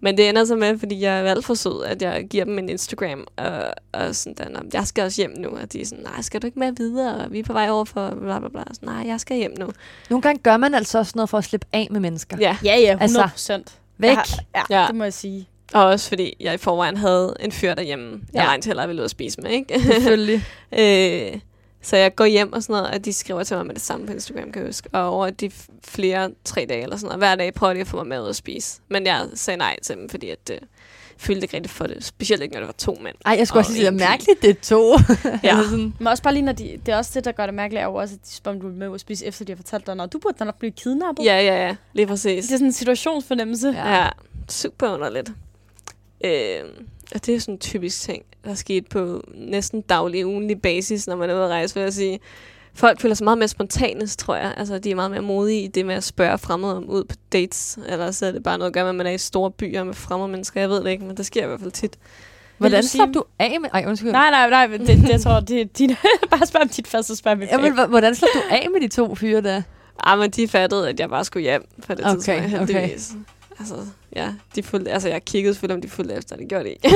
C: Men det ender så med, fordi jeg er alt for sød, at jeg giver dem en Instagram, og, og sådan der, "Nå, jeg skal også hjem nu. Og de er sådan, nej, skal du ikke med videre? Vi er på vej over for bla bla bla. Så, nej, jeg skal hjem nu.
A: Nogle gange gør man altså også noget for at slippe af med mennesker.
C: Ja,
B: Ja, ja, 100
A: Altså,
B: procent.
A: Væk.
B: Har, ja,
C: Ja.
B: det må jeg sige.
C: Og også fordi jeg i forvejen havde en fyr derhjemme, jeg
B: Ja.
C: regnede heller ville ud at spise med, ikke?
A: Selvfølgelig.
C: Øh, så jeg går hjem og sådan noget, og de skriver til mig med det samme på Instagram, kan jeg huske. Og over de flere, tre dage eller sådan noget, hver dag prøver de at få mig med ud at spise. Men jeg sagde nej til dem, fordi at, øh, jeg følte ikke rigtigt for det. Specielt ikke, når det var to mænd.
A: Ej, jeg skulle
C: Og
A: også sige, det er mærkeligt, det er to.
C: Ja.
A: Sådan,
B: Men også bare lige, når de, det er også det, der gør det mærkeligt, er jo også, at de spørger, om du vil med ud at spise, efter de har fortalt dig, at du burde da nok blive kidnappet.
C: Ja, ja, ja. Lige præcis.
B: Det er sådan en situationsfornemmelse.
A: Ja.
C: Ja, super underligt. Øh, og det er sådan en typisk ting, der er sket på næsten daglig, ugenlig basis, når man er ude at rejse, vil jeg sige. Folk føler sig meget mere spontane, tror jeg. Altså, de er meget mere modige i det med at spørge fremmede om ud på dates. Eller så er det bare noget at gøre med, at man er i store byer med fremmede mennesker. Jeg ved det ikke, men det sker i hvert fald tit.
A: hvordan slap du af med... Ej, undskyld.
B: Nej, nej, nej, men det, det jeg tror, det er din... bare spørg om dit først, så spørg mit
A: Ja, men, hvordan slap du af med de to fyre der?
C: Ah, men de fattede, at jeg bare skulle hjem på det
A: Okay,
C: tidspunkt,
A: okay.
C: heldigvis. Altså, ja, de fulgte, altså, jeg kiggede selvfølgelig, om de fulgte efter. Det gjorde de ikke.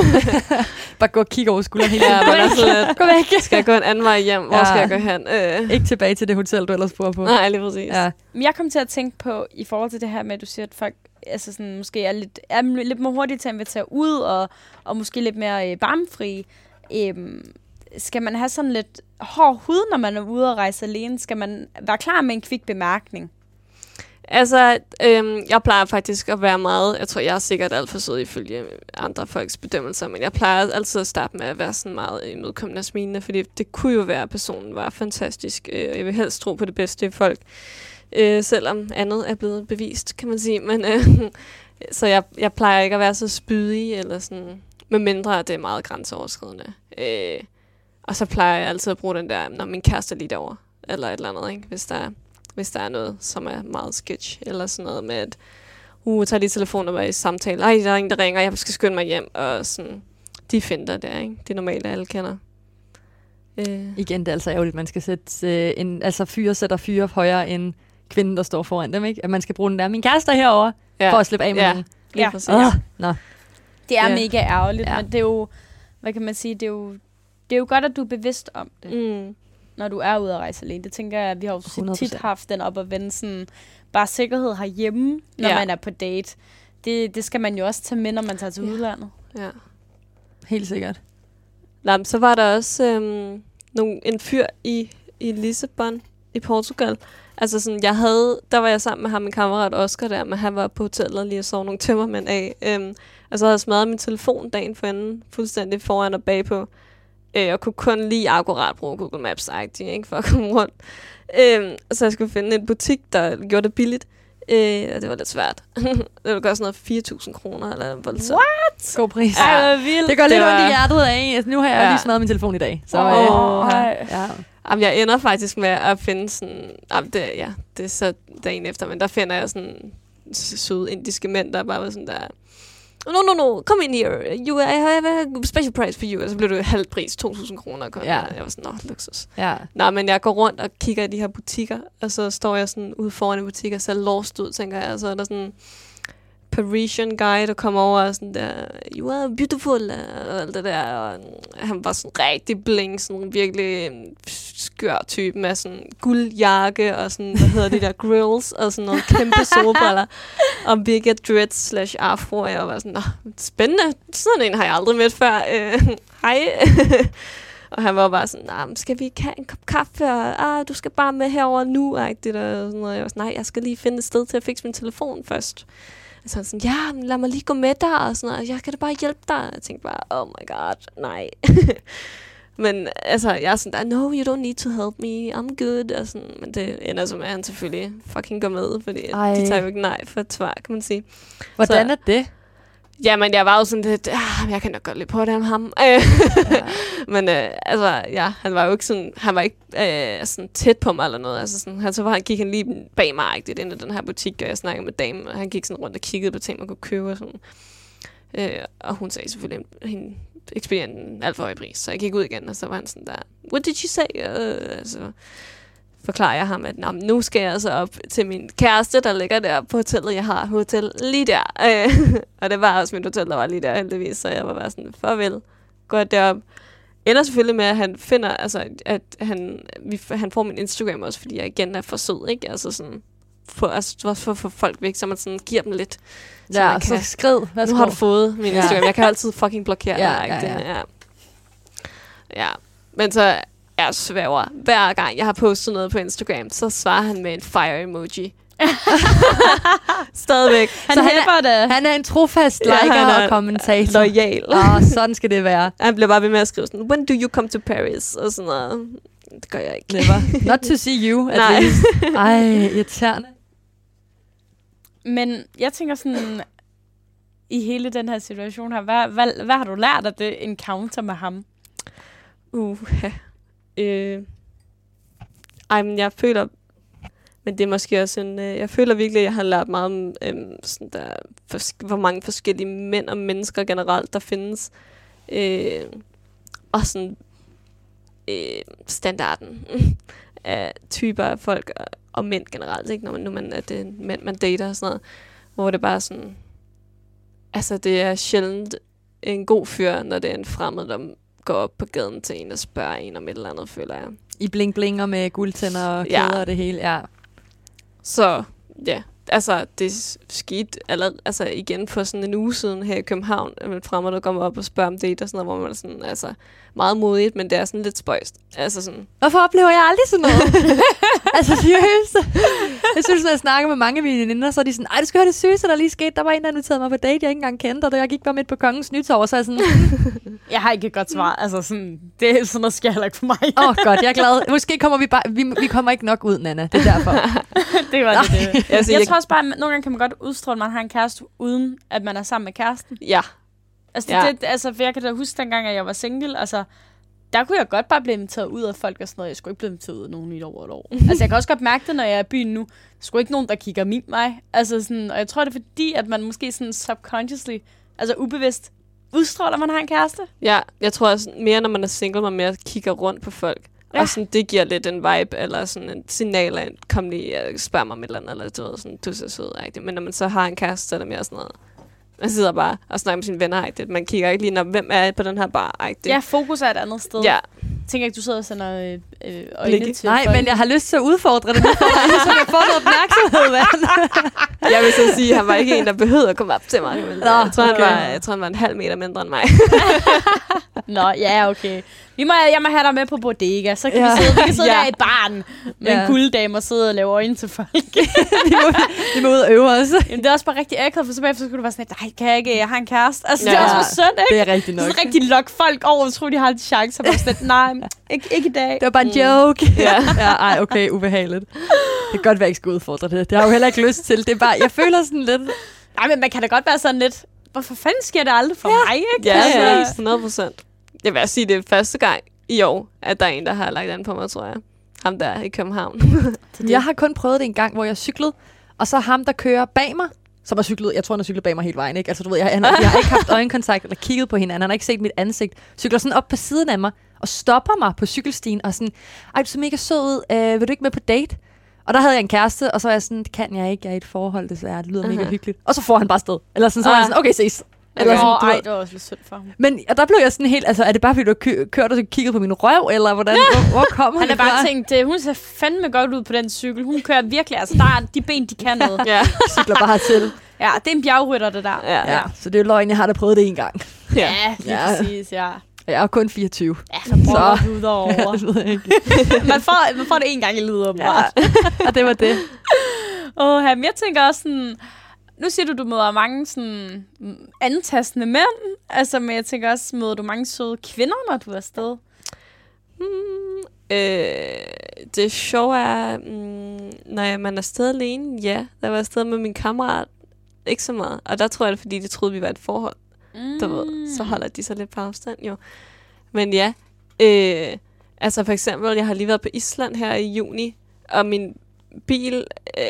A: Bare gå og kigge over skulderen hele
C: ja,
A: tiden.
C: men altså,
A: Gå væk.
C: skal jeg gå en anden vej hjem? Hvor
A: Ja.
C: skal jeg gå hen? Øh,
A: Ikke tilbage til det hotel, du ellers bor på.
C: nej, lige præcis.
A: Ja.
B: Men jeg kom til at tænke på, i forhold til det her med, at du siger, at folk altså sådan, måske er lidt, er lidt mere hurtige til at invitere ud, og, og måske lidt mere øh, barmfri. Øhm, skal man have sådan lidt hård hud, når man er ude og rejse alene? Skal man være klar med en kvik bemærkning?
C: Altså, øhm, jeg plejer faktisk at være meget... Jeg tror, jeg er sikkert alt for sød ifølge andre folks bedømmelser, men jeg plejer altid at starte med at være sådan meget imødekommende og smilende, fordi det kunne jo være, at personen var fantastisk. Øh, jeg vil helst tro på det bedste i folk, øh, selvom andet er blevet bevist, kan man sige. Men, øh, så jeg, jeg plejer ikke at være så spydig, eller sådan, med mindre at det er meget grænseoverskridende. Øh, og så plejer jeg altid at bruge den der, når min kæreste er lige derovre, eller et eller andet, ikke? hvis der er hvis der er noget, som er meget sketch, eller sådan noget med, at uh, tager lige telefonen og er i samtale. Ej, der er ingen, der ringer, jeg skal skynde mig hjem, og sådan, de finder der, ikke? Det er normalt, alle kender. Øh,
A: Igen, det er altså ærgerligt, man skal sætte øh, en, altså fyre sætter fyre højere end kvinden, der står foran dem, ikke? At man skal bruge den der, min kæreste er herovre,
C: ja,
A: for at slippe af med
C: ja.
A: den.
B: Ja.
C: præcis.
A: Åh, nå.
B: Det er
C: Ja.
B: mega ærgerligt,
A: Ja.
B: ja. men det er jo, hvad kan man sige, det er jo, det er jo godt, at du er bevidst om det, mm. Når du er ude at rejse alene. Det tænker jeg, at vi har jo tit- tit
A: 100%.
B: haft den op at vende sådan, bare sikkerhed herhjemme, når
C: Ja.
B: man er på date. Det, det skal man jo også tage med, når man tager til
C: Ja.
B: udlandet.
C: Ja.
A: Helt sikkert.
C: Nå, så var der også øhm, nogle, en fyr i, i Lissabon i Portugal. Altså sådan, jeg havde, der var jeg sammen med ham, min kammerat Oscar der, men han var på hotellet og lige og sov nogle tømmermænd af. Øhm, og så havde jeg smadret min telefon dagen for enden, fuldstændig foran og bagpå. Øh, og kunne kun lige akkurat bruge Google Maps ikke, for at komme rundt. Øhm, så jeg skulle finde en butik, der gjorde det billigt. Øh, og det var lidt svært. det ville gøre sådan noget 4.000 kroner, eller voldsomt.
A: God pris.
C: Ja.
B: Ej, vildt.
A: Det gør
C: Det
A: lidt
C: var-
A: ondt i hjertet af. Altså, nu har jeg
C: Ja.
A: lige smadret min telefon i dag. Så,
B: Åh,
A: øh,
B: ej.
A: ja.
C: Jamen, jeg ender faktisk med at finde sådan... Jamen, det, ja, det er så dagen efter, men der finder jeg sådan søde indiske mænd, der bare var sådan der... No, no, no, come in here. You, I have a special price for you. Og så blev det halv pris, 2.000 kroner.
A: Ja.
C: Jeg var sådan, nå, luksus.
A: ja.
C: Nå, men jeg går rundt og kigger i de her butikker, og så står jeg sådan ude foran en butik og ser lost ud, tænker jeg. Og så er der sådan Parisian guy, der kommer over og sådan der, you are beautiful, og alt det der. Og han var sådan rigtig bling, sådan virkelig øhm, skør type med sådan guldjakke og sådan, hvad hedder de der, grills og sådan noget kæmpe solbriller. og mega dreads slash afro, og jeg var sådan, spændende, sådan en har jeg aldrig mødt før. Øh, Hej. og han var bare sådan, nah, skal vi ikke have en kop kaffe, og ah, du skal bare med herover nu, det og sådan noget. Jeg var sådan, nej, jeg skal lige finde et sted til at fikse min telefon først. Så sådan, ja, lad mig lige gå med dig, og sådan noget. Jeg kan da bare hjælpe dig. Jeg tænkte bare, oh my god, nej. men altså, jeg er sådan der, no, you don't need to help me, I'm good. Og sådan, men det ender som, at han selvfølgelig fucking går med, fordi
A: Ej.
C: de tager jo ikke nej for et svar, kan man sige.
A: Hvordan
C: Så-
A: er det?
C: Jamen, jeg var jo sådan lidt, ah, jeg kan nok godt lidt på det ham. Øh, Men øh, altså, ja, han var jo ikke sådan, han var ikke øh, sådan tæt på mig eller noget. Altså sådan, han, så var, han gik han lige bag mig agtigt ind i den her butik, og jeg snakkede med damen, og han gik sådan rundt og kiggede på ting, man kunne købe og sådan. Øh, og hun sagde selvfølgelig, hende ekspedienten alt for høj pris, så jeg gik ud igen, og så var han sådan der, what did she say? Øh, altså, forklarer jeg ham, at Nå, nu skal jeg altså op til min kæreste, der ligger der på hotellet. Jeg har hotel lige der. Øh, og det var også mit hotel, der var lige der heldigvis, så jeg var bare sådan, farvel, jeg derop. Ender selvfølgelig med, at han finder, altså, at han, vi, han får min Instagram også, fordi jeg igen er for sød, ikke? Altså sådan, for, altså, for, for, folk væk, så man sådan giver dem lidt. Så
A: Ja, så
C: kan-
A: skrid. Hvad
C: nu har du fået min
A: Ja.
C: Instagram. Jeg kan altid fucking blokere
A: Ja,
C: dig.
A: ja, ja.
C: ja. ja. Men så jeg svæver, hver gang jeg har postet noget på Instagram, så svarer han med en fire emoji. Stadigvæk.
B: Han
A: Så han er-
B: det.
A: Han er en trofast
C: Ja,
A: liker
C: han er
A: og kommentator.
C: Loyal.
A: Åh, sådan skal det være.
C: Han bliver bare ved med at skrive sådan, when do you come to Paris? Og sådan noget. Det gør jeg ikke.
A: Never. Not to see you, at
C: Nej.
A: least. Ej, irriterende.
B: Men jeg tænker sådan, i hele den her situation her, hvad, hvad, hvad har du lært af det encounter med ham?
C: Uh, øh. Ej, men jeg føler... Men det er måske også en... Øh, jeg føler virkelig, at jeg har lært meget om, øh, sådan der, for, hvor mange forskellige mænd og mennesker generelt, der findes. Øh, og sådan... Øh, standarden af typer af folk og, og mænd generelt, ikke? Når man, nu man er det mænd, man dater og sådan noget. Hvor det bare sådan... Altså, det er sjældent en god fyr, når det er en fremmed, der går op på gaden til en og spørger en om et eller andet, føler jeg.
A: I bling blinger med guldtænder og
C: Ja.
A: kæder og det hele. Ja.
C: Så ja, altså det skete aller, altså igen for sådan en uge siden her i København, at man fremmed, der kommer op og spørger om date og sådan noget, hvor man sådan, altså meget modigt, men det er sådan lidt spøjst. Altså sådan,
A: Hvorfor oplever jeg aldrig sådan noget? altså seriøst. Jeg synes, når jeg snakker med mange af mine veninder, så er de sådan, ej, du skal høre det sygeste, der lige skete. Der var en, der inviterede mig på date, jeg ikke engang kendte, og jeg gik bare midt på kongens nytår, så er jeg sådan,
B: Jeg har ikke et godt svar. Altså sådan, det er sådan noget sker heller ikke for mig.
A: åh oh, godt, jeg er glad. Måske kommer vi bare, vi, vi kommer ikke nok ud, Nana. Det er derfor.
B: det var det. det.
C: altså,
B: Jeg tror også bare, at nogle gange kan man godt udstråle, at man har en kæreste, uden at man er sammen med kæresten.
C: ja,
B: Altså, det,
C: Ja.
B: det, altså for jeg kan da huske dengang, at jeg var single, altså, der kunne jeg godt bare blive inviteret ud af folk og sådan noget. Jeg skulle ikke blive inviteret ud af nogen i et år et år. altså, jeg kan også godt mærke det, når jeg er i byen nu. Der er sgu ikke nogen, der kigger min mig. Altså, sådan, og jeg tror, det er fordi, at man måske sådan subconsciously, altså ubevidst, udstråler, at man har en kæreste.
C: ja, jeg tror også mere, når man er single, man mere kigger rundt på folk. Ja. Og sådan, det giver lidt en vibe, eller sådan en signal af, kom lige og spørg mig om et eller andet, eller du ved, sådan, du er så sød, -agtigt. Men når man så har en kæreste, så er det mere sådan noget, man sidder bare og snakker med sine venner, -agtigt. man kigger ikke lige, når, hvem er på den her bar, -agtigt.
B: Ja, fokus er et andet sted.
C: ja.
B: Tænker ikke, du sidder og sender øh, øjne
C: Blikke.
B: til
A: Nej,
B: folk.
A: men jeg har lyst til at udfordre det så jeg får noget opmærksomhed. mand.
C: Jeg vil så sige, at han var ikke en, der behøvede at komme op til mig. Men
A: Nå,
C: jeg, tror, han
A: okay.
C: var, jeg tror, han var en halv meter mindre end mig.
B: Nå, ja, okay. Vi må, jeg må have dig med på bodega, så kan
A: Ja.
B: vi sidde, vi kan sidde
A: Ja.
B: der i et barn med
A: Ja.
B: en gulddame og sidde og lave øjne til folk.
A: vi, må, vi må ud og øve os.
B: Jamen, det er også bare rigtig akavet, for så bagefter skulle du være sådan, nej, kan jeg ikke, jeg har en kæreste. Altså, ja. det er også for synd, ikke?
A: Det er rigtigt nok.
B: Så rigtig lokke folk over, og tror, de har en chance. Og sådan, nej, ikke, ikke i dag.
A: Det var bare en
C: Mm.
A: joke.
C: Ja.
A: ja, ej, okay, ubehageligt. Det kan godt være, jeg ikke skal udfordre det. Det har jeg jo heller ikke lyst til. Det er bare, jeg føler sådan lidt...
B: Nej, men man kan da godt være sådan lidt, hvorfor fanden sker det aldrig for ja. mig, ikke?
C: ja,
B: Altså,
C: ja, 100 procent. Jeg vil også sige, det er første gang i år, at der er en, der har lagt an på mig, tror jeg. Ham der i København.
A: Jeg har kun prøvet det en gang, hvor jeg cyklede, og så ham, der kører bag mig, som har cyklet, jeg tror, han har cyklet bag mig hele vejen, ikke? Altså, du ved, jeg, han, har- jeg har ikke haft øjenkontakt eller kigget på hinanden, han har ikke set mit ansigt, cykler sådan op på siden af mig, og stopper mig på cykelstien, og sådan, ej, du er så mega sød ud, øh, vil du ikke med på date? Og der havde jeg en kæreste, og så var jeg sådan, det kan jeg ikke, jeg er i et forhold, desværre, det lyder uh-huh. mega hyggeligt. Og så får han bare sted. Eller sådan, så var
C: Ah.
A: jeg sådan, okay, ses. Eller sådan, du
B: ej, det var også lidt synd for ham.
A: Men og der blev jeg sådan helt, altså er det bare fordi du har kø- kørt og kigget på min røv, eller hvordan, hvor, hvor kommer
B: Han
A: det
B: har bare
A: fra?
B: tænkt, hun ser fandme godt ud på den cykel. Hun kører virkelig, altså der er de ben, de kan noget.
C: ja.
A: cykler bare til.
B: Ja, det er en bjergrytter, det der.
C: Ja.
A: Ja, så det er jo løgn, jeg har da prøvet det en gang.
C: Ja.
B: Ja, lige
A: Ja.
B: ja. præcis, ja.
A: Jeg er kun 24.
B: Ja, så prøver
A: Så. ved jeg ikke.
B: man, får, man får det en gang i livet.
A: Ja. Og det var det.
B: Åh, men jeg tænker også sådan... Nu siger du, du møder mange sådan antastende mænd. Altså, men jeg tænker også, møder du mange søde kvinder, når du er afsted?
C: Hmm, øh, det sjove er, mm, når man er afsted alene, ja. Der var afsted med min kammerat, ikke så meget. Og der tror jeg, det er, fordi de troede, vi var et forhold.
B: Mm.
C: Du ved, så holder de sig lidt på afstand, jo. Men ja, øh, altså for eksempel, jeg har lige været på Island her i juni, og min bil, øh,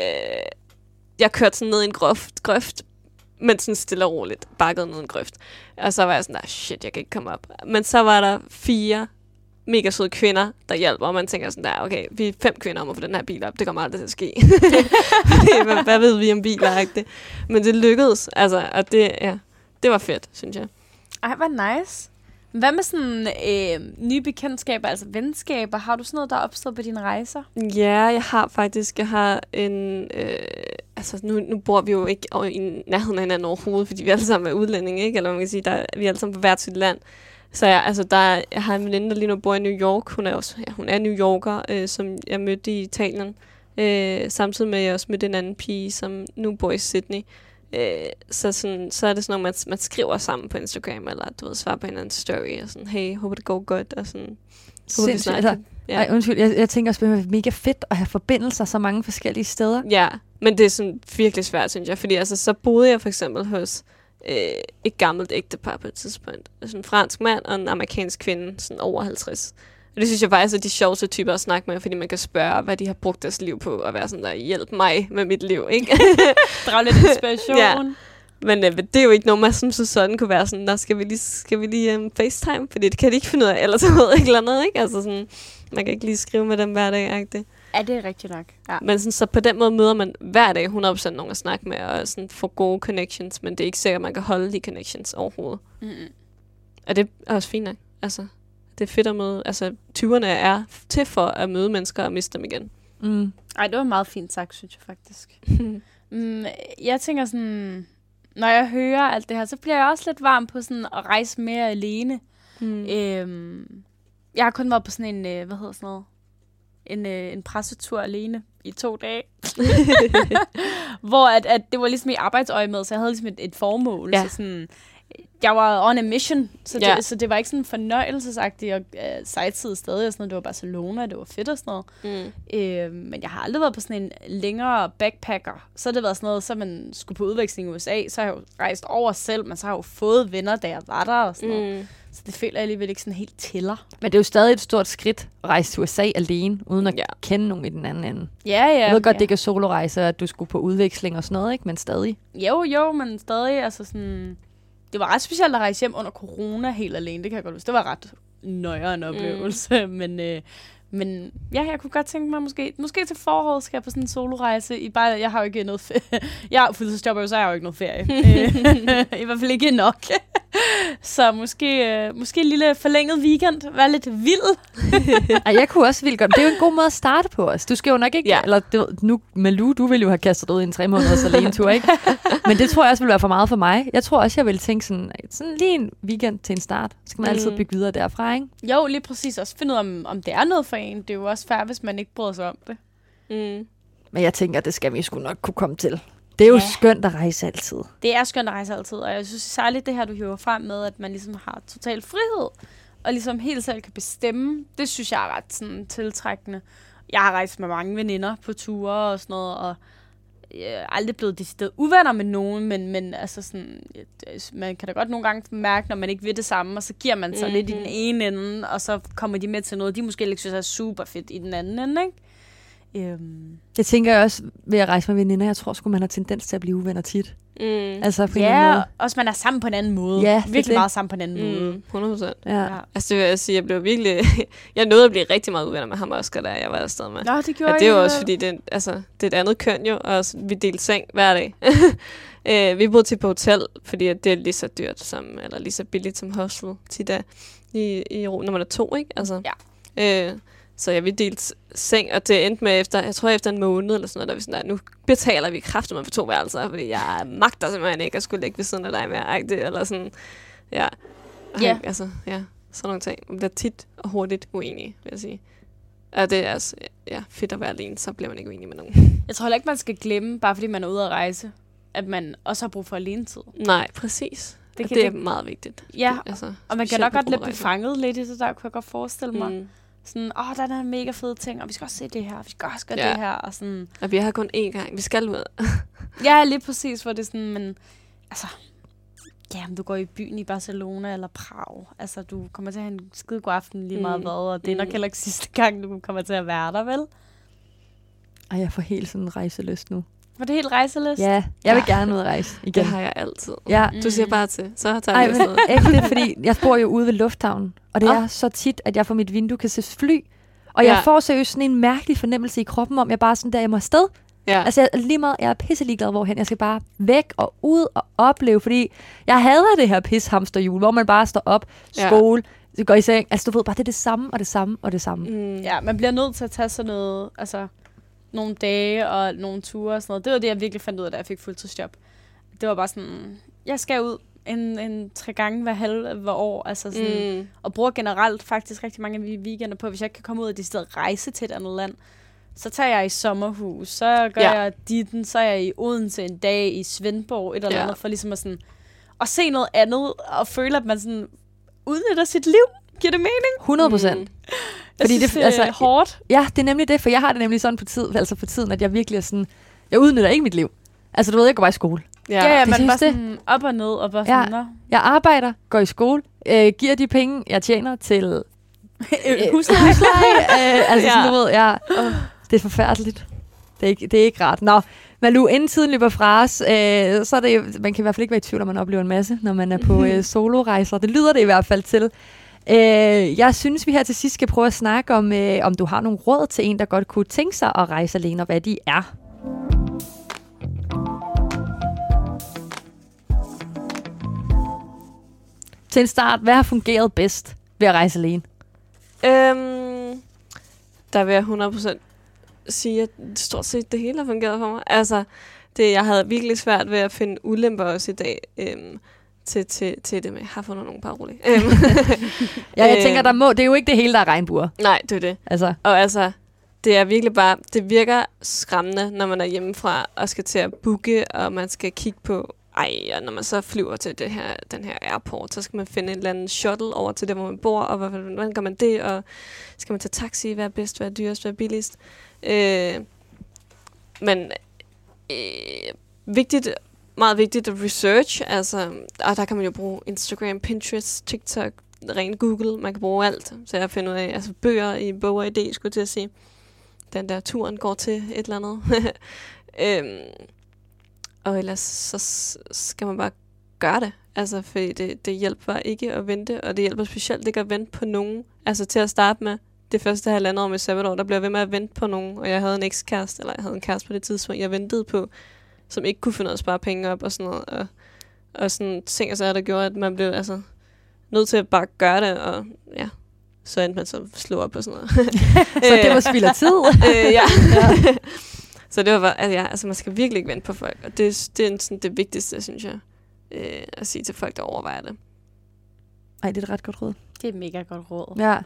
C: jeg kørte sådan ned i en grøft, grøft men sådan stille og roligt, bakket ned i en grøft. Og så var jeg sådan, ah, shit, jeg kan ikke komme op. Men så var der fire mega søde kvinder, der hjælper, og man tænker sådan der, okay, vi er fem kvinder om at få den her bil op, det kommer aldrig til at ske. hvad, hvad ved vi om biler, ikke det? Men det lykkedes, altså, og det, ja, det var fedt, synes jeg.
B: Ej, hvor nice. Hvad med sådan øh, nye bekendtskaber, altså venskaber? Har du sådan noget, der er opstået på dine rejser?
C: Ja, jeg har faktisk, jeg har en, øh, altså nu, nu bor vi jo ikke i nærheden af hinanden overhovedet, fordi vi alle sammen er udlændinge, ikke? Eller man kan sige, der, vi er alle sammen på hvert sit land. Så jeg, altså, der, jeg har en veninde, der lige nu bor i New York. Hun er også ja, hun er New Yorker, øh, som jeg mødte i Italien. Øh, samtidig med, at jeg også mødte en anden pige, som nu bor i Sydney. Øh, så, sådan, så er det sådan noget, man, man skriver sammen på Instagram, eller du ved, svarer på en anden story, og sådan, hey, håber det går godt, og sådan,
A: Sindssygt. Altså, ja. Ej, undskyld, jeg, jeg tænker også, det er mega fedt at have forbindelser så mange forskellige steder.
C: Ja, men det er sådan virkelig svært, synes jeg, fordi altså, så boede jeg for eksempel hos øh, et gammelt ægtepar på et tidspunkt. Altså en fransk mand og en amerikansk kvinde, sådan over 50. Og det synes jeg faktisk er de sjoveste typer at snakke med, fordi man kan spørge, hvad de har brugt deres liv på, og være sådan der, hjælp mig med mit liv, ikke?
B: Drag lidt inspiration. ja.
C: Men øh, det er jo ikke noget, man som så sådan kunne være sådan, der skal vi lige, skal vi lige um, FaceTime, fordi det kan de ikke finde ud af, ellers ved ikke eller andet, ikke? Altså sådan, man kan ikke lige skrive med dem hver dag, ikke det?
B: Ja, det er rigtigt nok. Ja.
C: Men sådan, så på den måde møder man hver dag 100% nogen at snakke med, og sådan får gode connections, men det er ikke sikkert, at man kan holde de connections overhovedet. Mm-hmm. Og det er også fint nok. Altså, det er fedt at møde. Altså, 20'erne er til for at møde mennesker og miste dem igen.
B: Mm. Ej, det var meget fint sagt, synes jeg faktisk. mm, jeg tænker sådan, når jeg hører alt det her, så bliver jeg også lidt varm på sådan at rejse mere alene. Mm. Øhm, jeg har kun været på sådan en, øh, hvad hedder sådan noget, en, øh, en pressetur alene i to dage. Hvor at, at det var ligesom i arbejdsøje med, så jeg havde ligesom et, et formål. Ja. Så sådan, jeg var on a mission, så, ja. det, så det var ikke sådan fornøjelsesagtigt og uh, sightside stadig og sådan noget. Det var Barcelona, det var fedt og sådan noget. Mm. Øh, men jeg har aldrig været på sådan en længere backpacker. Så har det været sådan noget, så man skulle på udveksling i USA, så har jeg jo rejst over selv, men så har jeg jo fået venner, da jeg var der og sådan mm. noget. Så det føler jeg alligevel ikke sådan helt tiller.
A: Men det er jo stadig et stort skridt at rejse til USA alene, uden at ja. kende nogen i den anden ende.
B: Ja, ja.
A: Jeg ved godt,
B: ja.
A: det ikke er solorejse, at du skulle på udveksling og sådan noget, ikke? men stadig.
B: Jo, jo, men stadig, altså sådan... Det var ret specielt at rejse hjem under corona helt alene, det kan jeg godt huske. Det var ret nøjere en oplevelse, mm. men... Øh, men ja, jeg kunne godt tænke mig, måske, måske til foråret skal jeg på sådan en solorejse. I bare, jeg har jo ikke noget ferie. Jeg har fuldtidsjob, så jeg har jo ikke noget ferie. I hvert fald ikke nok. så måske, øh, måske en lille forlænget weekend. Være lidt vild.
A: Ej, jeg kunne også vildt godt. Det er jo en god måde at starte på os. Du skal jo nok ikke... Ja. Eller du, nu, Malu, du vil jo have kastet ud i en tre måneders alene tur, ikke? Men det tror jeg også vil være for meget for mig. Jeg tror også, jeg vil tænke sådan, sådan lige en weekend til en start. Så skal man mm. altid bygge videre derfra, ikke?
B: Jo, lige præcis. Også finde ud af, om, om det er noget for en. Det er jo også fair, hvis man ikke bryder sig om det.
A: Mm. Men jeg tænker, det skal vi sgu nok kunne komme til. Det er jo ja. skønt at rejse altid.
B: Det er skønt at rejse altid, og jeg synes særligt det her, du hiver frem med, at man ligesom har total frihed, og ligesom helt selv kan bestemme. Det synes jeg er ret sådan, tiltrækkende. Jeg har rejst med mange veninder på ture og sådan noget, og jeg er aldrig blevet decideret uvenner med nogen, men, men altså sådan, man kan da godt nogle gange mærke, når man ikke vil det samme, og så giver man sig mm-hmm. lidt i den ene ende, og så kommer de med til noget, de måske ikke synes er super fedt i den anden ende, ikke?
A: Øhm. Jeg tænker også ved at rejse med veninder, jeg tror sgu, man har tendens til at blive uvenner tit.
B: Mm. Altså på ja, en måde. også man er sammen på en anden måde. Ja, virkelig det. meget sammen på en anden mm. måde.
C: 100 Ja. ja. Altså det vil jeg sige, jeg blev virkelig... jeg nåede at blive rigtig meget uvenner med ham også, da jeg var afsted med.
B: Nå, det gjorde
C: ja, det er jo også, fordi det, altså, det er et andet køn jo, og vi delte seng hver dag. øh, vi boede til på hotel, fordi det er lige så dyrt som, eller lige så billigt som hostel til da, i, i, når man er to, ikke? Altså, ja. Øh, så jeg vi delte seng, og det endte med efter, jeg tror efter en måned eller sådan noget, der vi sådan der, nu betaler vi kraftigt for to værelser, fordi jeg magter simpelthen ikke at skulle ligge ved siden af dig mere, det, eller sådan, ja. Ja. Yeah. Altså, ja, sådan nogle ting. Man bliver tit og hurtigt uenig, vil jeg sige. Og det er altså, ja, fedt at være alene, så bliver man ikke uenig med nogen.
B: Jeg tror heller ikke, man skal glemme, bare fordi man er ude at rejse, at man også har brug for alene tid.
C: Nej, præcis. Det, kan, det er det, meget vigtigt.
B: Ja, altså, og man kan nok godt blive fanget lidt i det der, kunne jeg godt forestille mig. Mm sådan, åh, oh, der er en mega fed ting, og vi skal også se det her, vi skal også gøre ja. det her, og sådan.
C: Og vi har kun én gang, vi skal ud.
B: ja, lige præcis, hvor det er sådan, men altså, ja, om du går i byen i Barcelona eller Prag, altså, du kommer til at have en skide god aften lige meget mm. hvad, og det er nok mm. heller ikke sidste gang, du kommer til at være der, vel?
A: Ej, jeg får helt sådan en rejseløst nu.
B: Var det helt rejseløst?
A: Ja, jeg vil
C: Ja.
A: gerne ud at rejse igen.
C: Det har jeg altid.
A: Ja,
C: Du siger bare til, så tager
A: men
C: afsted.
A: ægte, fordi jeg bor jo ude ved lufthavnen, og det
C: Ah.
A: er så tit, at jeg fra mit vindue kan se fly. Og jeg
C: Ja.
A: får seriøst sådan en mærkelig fornemmelse i kroppen om, jeg bare sådan der, jeg må afsted.
C: Ja.
A: Altså jeg, lige meget, jeg er pisse ligeglad hvorhen. Jeg skal bare væk og ud og opleve, fordi jeg hader det her pishamsterhjul, hvor man bare står op,
C: Ja.
A: skole, går i seng. Altså du ved bare, det er det samme og det samme og det samme.
C: Mm.
B: Ja, man bliver nødt til at tage sådan noget, altså nogle dage og nogle ture og sådan noget. Det var det, jeg virkelig fandt ud af, da jeg fik fuldtidsjob. Det var bare sådan, jeg skal ud en, en tre gange hver halve år, altså sådan,
C: Mm.
B: og bruger generelt faktisk rigtig mange af weekender på, hvis jeg ikke kan komme ud af det sted rejse til et andet land, så tager jeg i sommerhus, så gør
C: Ja.
B: ja. jeg ditten, så er jeg i Odense en dag, i Svendborg, et eller
C: Ja.
B: andet, for ligesom at sådan, at se noget andet, og føle, at man sådan udnytter sit liv. Giver det mening?
A: 100 procent.
C: Mm.
A: Fordi
B: jeg
A: det-
B: synes, det,
A: altså-
B: er hårdt.
A: Ja, det er nemlig det, for jeg har det nemlig sådan på tid, altså for tiden, at jeg virkelig er sådan, jeg udnytter ikke mit liv. Altså du ved, jeg går bare i skole.
B: Ja,
C: Ja.
B: ja,
A: det
B: man bare
A: det.
B: sådan op og ned, og bare
A: Ja.
B: sådan, ja.
A: Jeg arbejder, går i skole, øh, giver de penge, jeg tjener til øh,
B: husleje.
A: husleje. øh, altså sådan,
C: Ja.
A: du ved, ja, åh, det er forfærdeligt. Det er ikke, det er ikke rart. Nå, Malu, inden tiden løber fra os, øh, så er det, man kan i hvert fald ikke være i tvivl, om man oplever en masse, når man er på øh, solorejser. Det lyder det i hvert fald til. Øh, jeg synes, vi her til sidst skal prøve at snakke om, øh, om du har nogle råd til en, der godt kunne tænke sig at rejse alene, og hvad de er. Til en start, hvad har fungeret bedst ved at rejse alene?
C: Øhm, der vil jeg 100% sige, at stort set det hele har fungeret for mig. Altså, det, jeg havde virkelig svært ved at finde ulemper også i dag øhm, til, til, til det med. Jeg har fundet nogle par roligt. Øhm,
A: Ja, jeg
C: øh,
A: tænker, der må, det er jo ikke det hele, der er regnbuer.
C: Nej, det er det.
A: Altså,
C: Og altså, det er virkelig bare, det virker skræmmende, når man er hjemmefra og skal til at booke, og man skal kigge på, ej, og når man så flyver til det her, den her airport, så skal man finde en eller anden shuttle over til der, hvor man bor, og hvordan, hvordan gør man det, og skal man tage taxi, hvad er bedst, hvad er dyrest, hvad er billigst. Øh, men øh, vigtigt, meget vigtigt at research, altså, og der kan man jo bruge Instagram, Pinterest, TikTok, ren Google, man kan bruge alt. Så jeg finder ud af, altså bøger i Bog og idé, skulle jeg til at sige. Den der turen går til et eller andet. øhm, og ellers så skal man bare gøre det. Altså, for det, det hjælper ikke at vente, og det hjælper specielt ikke at vente på nogen. Altså til at starte med, det første halvandet år med sabbatår, der blev jeg ved med at vente på nogen, og jeg havde en ekskæreste, eller jeg havde en kæreste på det tidspunkt, jeg ventede på, som ikke kunne finde ud af at spare penge op og sådan noget. Og, og sådan ting og sager, der gjorde, at man blev altså, nødt til at bare gøre det, og ja, så endte man så slå op og sådan noget.
A: så det var spild af tid.
C: øh, ja. så det var bare, altså, ja, altså man skal virkelig ikke vente på folk, og det, det er sådan det vigtigste, synes jeg, øh, at sige til folk, der overvejer det.
A: Nej, det er et ret godt råd.
B: Det er et mega godt råd.
A: Ja.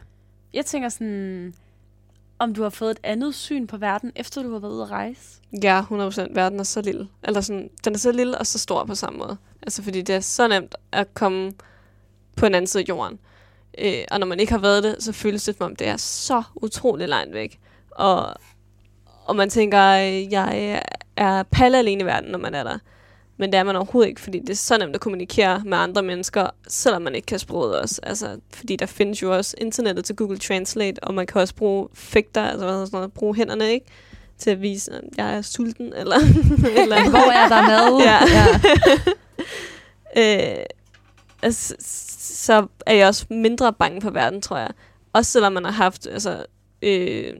B: Jeg tænker sådan, om du har fået et andet syn på verden, efter du har været ude at rejse.
C: Ja, 100% verden er så lille. Eller sådan, den er så lille og så stor på samme måde. Altså fordi det er så nemt at komme på en anden side af jorden. Øh, og når man ikke har været det, så føles det som om, det er så utrolig langt væk. Og, og man tænker, øh, jeg er palle alene i verden, når man er der. Men det er man overhovedet ikke, fordi det er så nemt at kommunikere med andre mennesker, selvom man ikke kan sproget også. Altså, fordi der findes jo også internettet til Google Translate, og man kan også bruge fægter, altså sådan noget, bruge hænderne, ikke? Til at vise, at jeg er sulten, eller, eller
A: Hvor er der mad?
C: Ja.
A: ja.
C: øh, altså, så er jeg også mindre bange for verden, tror jeg. Også selvom man har haft altså, øh,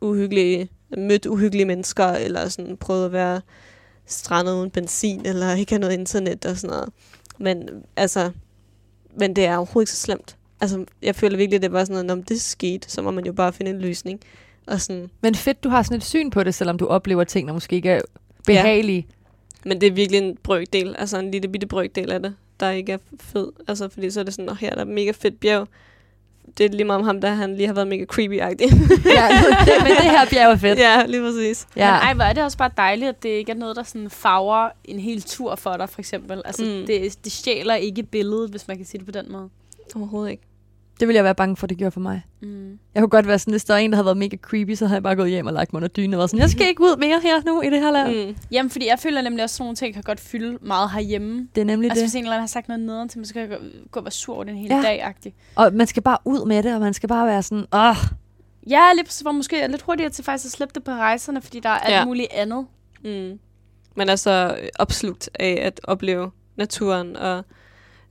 C: uhyggelige, mødt uhyggelige mennesker, eller sådan prøvet at være strandet uden benzin, eller ikke have noget internet og sådan noget. Men altså, men det er overhovedet ikke så slemt. Altså, jeg føler virkelig, det er bare sådan noget, om det skete, så må man jo bare finde en løsning. Og sådan,
A: Men fedt, du har sådan et syn på det, selvom du oplever ting, der måske ikke er behagelige.
C: Men det er virkelig en brøkdel, altså en lille bitte brøkdel af det, der ikke er fed. Altså, fordi så er det sådan, at her er der mega fedt bjerg. Det er lige meget om ham, der han lige har været mega creepy-agtig.
A: Ja, det, men det her bjerg er fedt.
C: ja, lige præcis.
B: Ja. Men ej, hvor er det også bare dejligt, at det ikke er noget, der sådan farver en hel tur for dig, for eksempel. Altså,
C: mm.
B: det, det stjæler ikke billedet, hvis man kan sige det på den måde.
C: Overhovedet ikke.
A: Det ville jeg være bange for, det gjorde for mig.
B: Mm.
A: Jeg kunne godt være sådan, hvis der var en, der havde været mega creepy, så havde jeg bare gået hjem og lagt mig under dynen og været sådan, jeg skal ikke ud mere her nu i det her land.
C: Mm.
B: Jamen, fordi jeg føler nemlig også, at sådan nogle ting kan godt fylde meget herhjemme.
A: Det er nemlig
B: Altså,
A: det.
B: hvis en eller anden har sagt noget nederen til mig, så kan jeg gå, gå og være sur over den hele
A: Ja.
B: ja. dag-agtig.
A: Og man skal bare ud med det, og man skal bare være sådan, åh,
B: Ja, lige præcis, hvor måske er lidt hurtigere til faktisk at slippe det på rejserne, fordi der er alt
C: Ja.
B: ja. muligt andet.
C: Mm. man er så opslugt af at opleve naturen og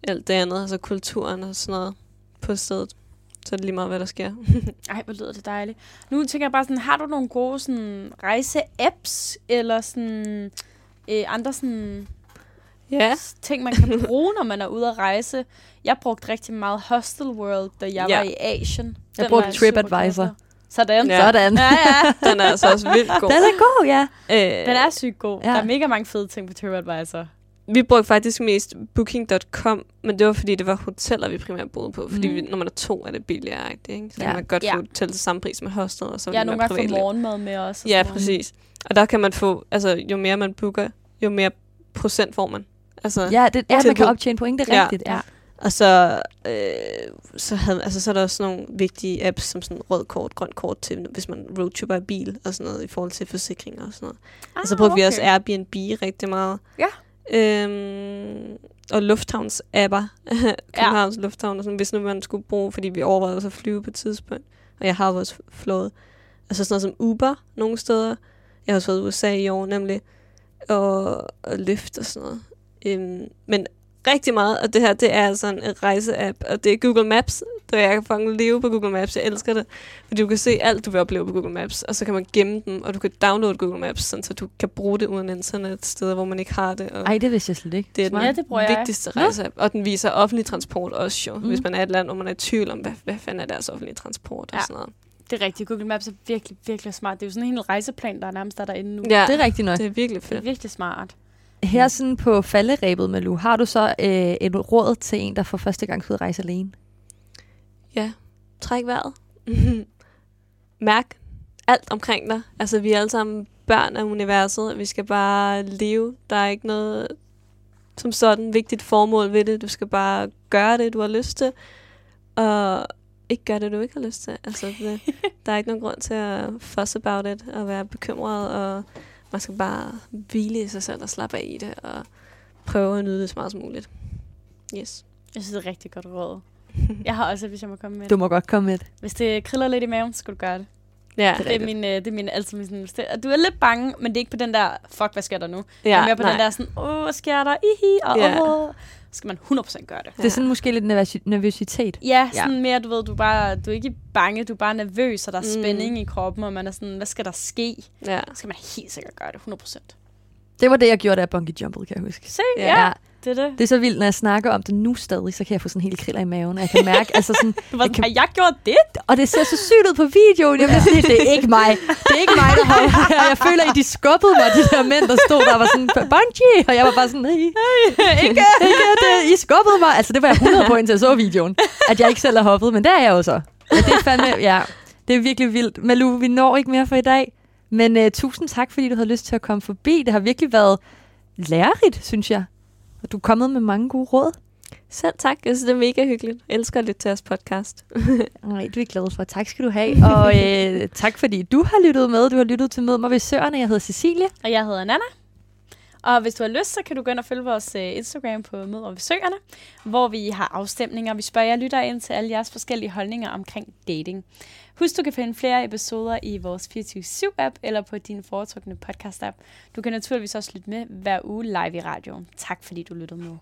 C: alt det andet, altså kulturen og sådan noget på stedet. Så er det lige meget, hvad der sker.
B: Ej, hvor lyder det dejligt. Nu tænker jeg bare sådan, har du nogle gode sådan, rejse-apps, eller sådan, øh, andre sådan,
C: ja.
B: ting, man kan bruge, når man er ude at rejse? Jeg brugte rigtig meget Hostel World, da jeg
C: Ja.
B: var i Asien.
A: Jeg
B: Den
A: brugte
B: jeg glad
A: TripAdvisor.
B: Sådan.
C: Ja.
A: Sådan.
B: Ja, ja.
C: Den er altså også vildt god.
A: Den er god, ja.
C: Øh,
B: Den er sygt god.
A: Ja.
B: Der er mega mange fede ting på TripAdvisor.
C: Vi brugte faktisk mest booking.com, men det var fordi, det var hoteller, vi primært boede på. Fordi
A: Mm.
C: vi, når man er to, er det billigere, ikke? Så
A: Ja.
C: ja. kan man godt
B: Ja.
C: få hotel til samme pris med hostel, og så lidt
B: nogle gange
C: privatliv.
B: morgenmad med også. og
C: Ja, præcis. Og der kan man få, altså jo mere man booker, jo mere procent får man. Altså,
A: Ja, det, ja man kan optjene point, det er
C: Ja.
A: rigtigt. Ja.
C: Og så, øh, så, havde, altså, så er der også nogle vigtige apps, som sådan rød kort, grønt kort til, hvis man roadtripper bil og sådan noget, i forhold til forsikringer og sådan noget.
B: Ah,
C: og så brugte okay. vi også Airbnb rigtig meget.
B: Ja.
C: Øhm, og lufthavns-apper. Københavns ja. Lufthavn, og sådan, hvis nu man skulle bruge, fordi vi overvejede også at flyve på et tidspunkt. Og jeg har også flået. Altså sådan noget som Uber nogle steder. Jeg har også været i USA i år nemlig. Og, og Lyft og sådan noget. Øhm, men rigtig meget af det her, det er sådan en rejse-app, og det er Google Maps. Der jeg kan fucking leve på Google Maps. Jeg elsker det. Fordi du kan se alt, du vil opleve på Google Maps, og så kan man gemme dem, og du kan downloade Google Maps, sådan, så du kan bruge det uden internet steder, hvor man ikke har det. Og
A: Ej, det vidste jeg slet ikke.
C: det er den
B: Ja, det bruger jeg.
C: vigtigste rejse og den viser offentlig transport også jo,
A: Mm.
C: hvis man er et land, hvor man er i tvivl om, hvad, hvad fanden er deres offentlige transport og
B: Ja.
C: sådan noget.
B: Det er rigtigt. Google Maps er virkelig, virkelig smart. Det er jo sådan en hel rejseplan, der er nærmest er derinde nu.
C: Ja,
A: Det er rigtigt nok.
C: det er virkelig
B: Det er
C: fedt.
B: virkelig smart.
A: Her sådan på falderæbet, Malu, har du så øh, et råd til en, der for første gang skal ud rejse alene?
C: Ja, træk vejret. Mærk alt omkring dig. Altså, vi er alle sammen børn af universet. Vi skal bare leve. Der er ikke noget som sådan vigtigt formål ved det. Du skal bare gøre det, du har lyst til. Og ikke gøre det, du ikke har lyst til. Altså, det, der er ikke nogen grund til at fuss about it og være bekymret. Og man skal bare hvile i sig selv og slappe af i det. Og prøve at nyde det så meget som muligt. Yes.
B: Jeg synes, det er et rigtig godt råd. Jeg har også, hvis jeg må komme med
A: Du
B: det.
A: må godt komme med det.
B: Hvis det kriller lidt i maven, så skal du gøre det.
C: Ja,
B: Det er min, øh, det er min altid min sådan, det, du er lidt bange, men det er ikke på den der, fuck, hvad sker der nu? Ja,
C: ja,
B: er mere på den der sådan, åh, hvad sker der? Ihi, og
C: Ja.
B: åh. Skal man 100% gøre det.
A: Det er sådan måske lidt nervøsi- nervøsitet.
B: Ja, sådan mere, du ved, du er, bare, du er ikke bange, du er bare nervøs, og der er
C: Mm.
B: spænding i kroppen, og man er sådan, hvad skal der ske?
C: ja.
B: Så skal man helt sikkert gøre det, 100%.
A: Det var det, jeg gjorde, da jeg bungee jumpede, kan jeg huske.
B: Se,
C: Ja.
B: ja, ja. Det er det.
A: Det er så vildt, når jeg snakker om det nu stadig, så kan jeg få sådan helt kriller i maven. og Jeg kan mærke, altså sådan,
B: Du var
A: Jeg
B: sådan,
A: kan-
B: har jeg gjort det?
A: og det ser så sygt ud på videoen. Jeg bliver sådan, det er ikke mig. Det er ikke mig, der har Jeg føler, at de skubbede mig, de der mænd, der stod der og var sådan, bungee. Og jeg var bare sådan, nej,
B: ikke?
A: ikke det. I skubbede mig. Altså, det var jeg 100 på, indtil jeg så videoen. At jeg ikke selv har hoppet, men det er jeg jo så. Men det er fandme, ja, det er virkelig vildt. Malu, vi når ikke mere for i dag. Men uh, tusind tak, fordi du havde lyst til at komme forbi. Det har virkelig været lærerigt, synes jeg. Og du er kommet med mange gode råd.
C: Selv tak. Jeg synes, det er mega hyggeligt. Jeg elsker at lytte til jeres podcast.
A: Nej, du er glad for. Tak skal du have. Og øh, tak fordi du har lyttet med. Du har lyttet til Mød mig ved Søerne. Jeg hedder Cecilie.
B: Og jeg hedder Nana. Og hvis du har lyst, så kan du gå ind og følge vores øh, Instagram på Mød og Besøgerne, hvor vi har afstemninger. Vi spørger jer lytter ind til alle jeres forskellige holdninger omkring dating. Husk, du kan finde flere episoder i vores 24-7-app eller på din foretrukne podcast-app. Du kan naturligvis også lytte med hver uge live i radioen. Tak fordi du lyttede med.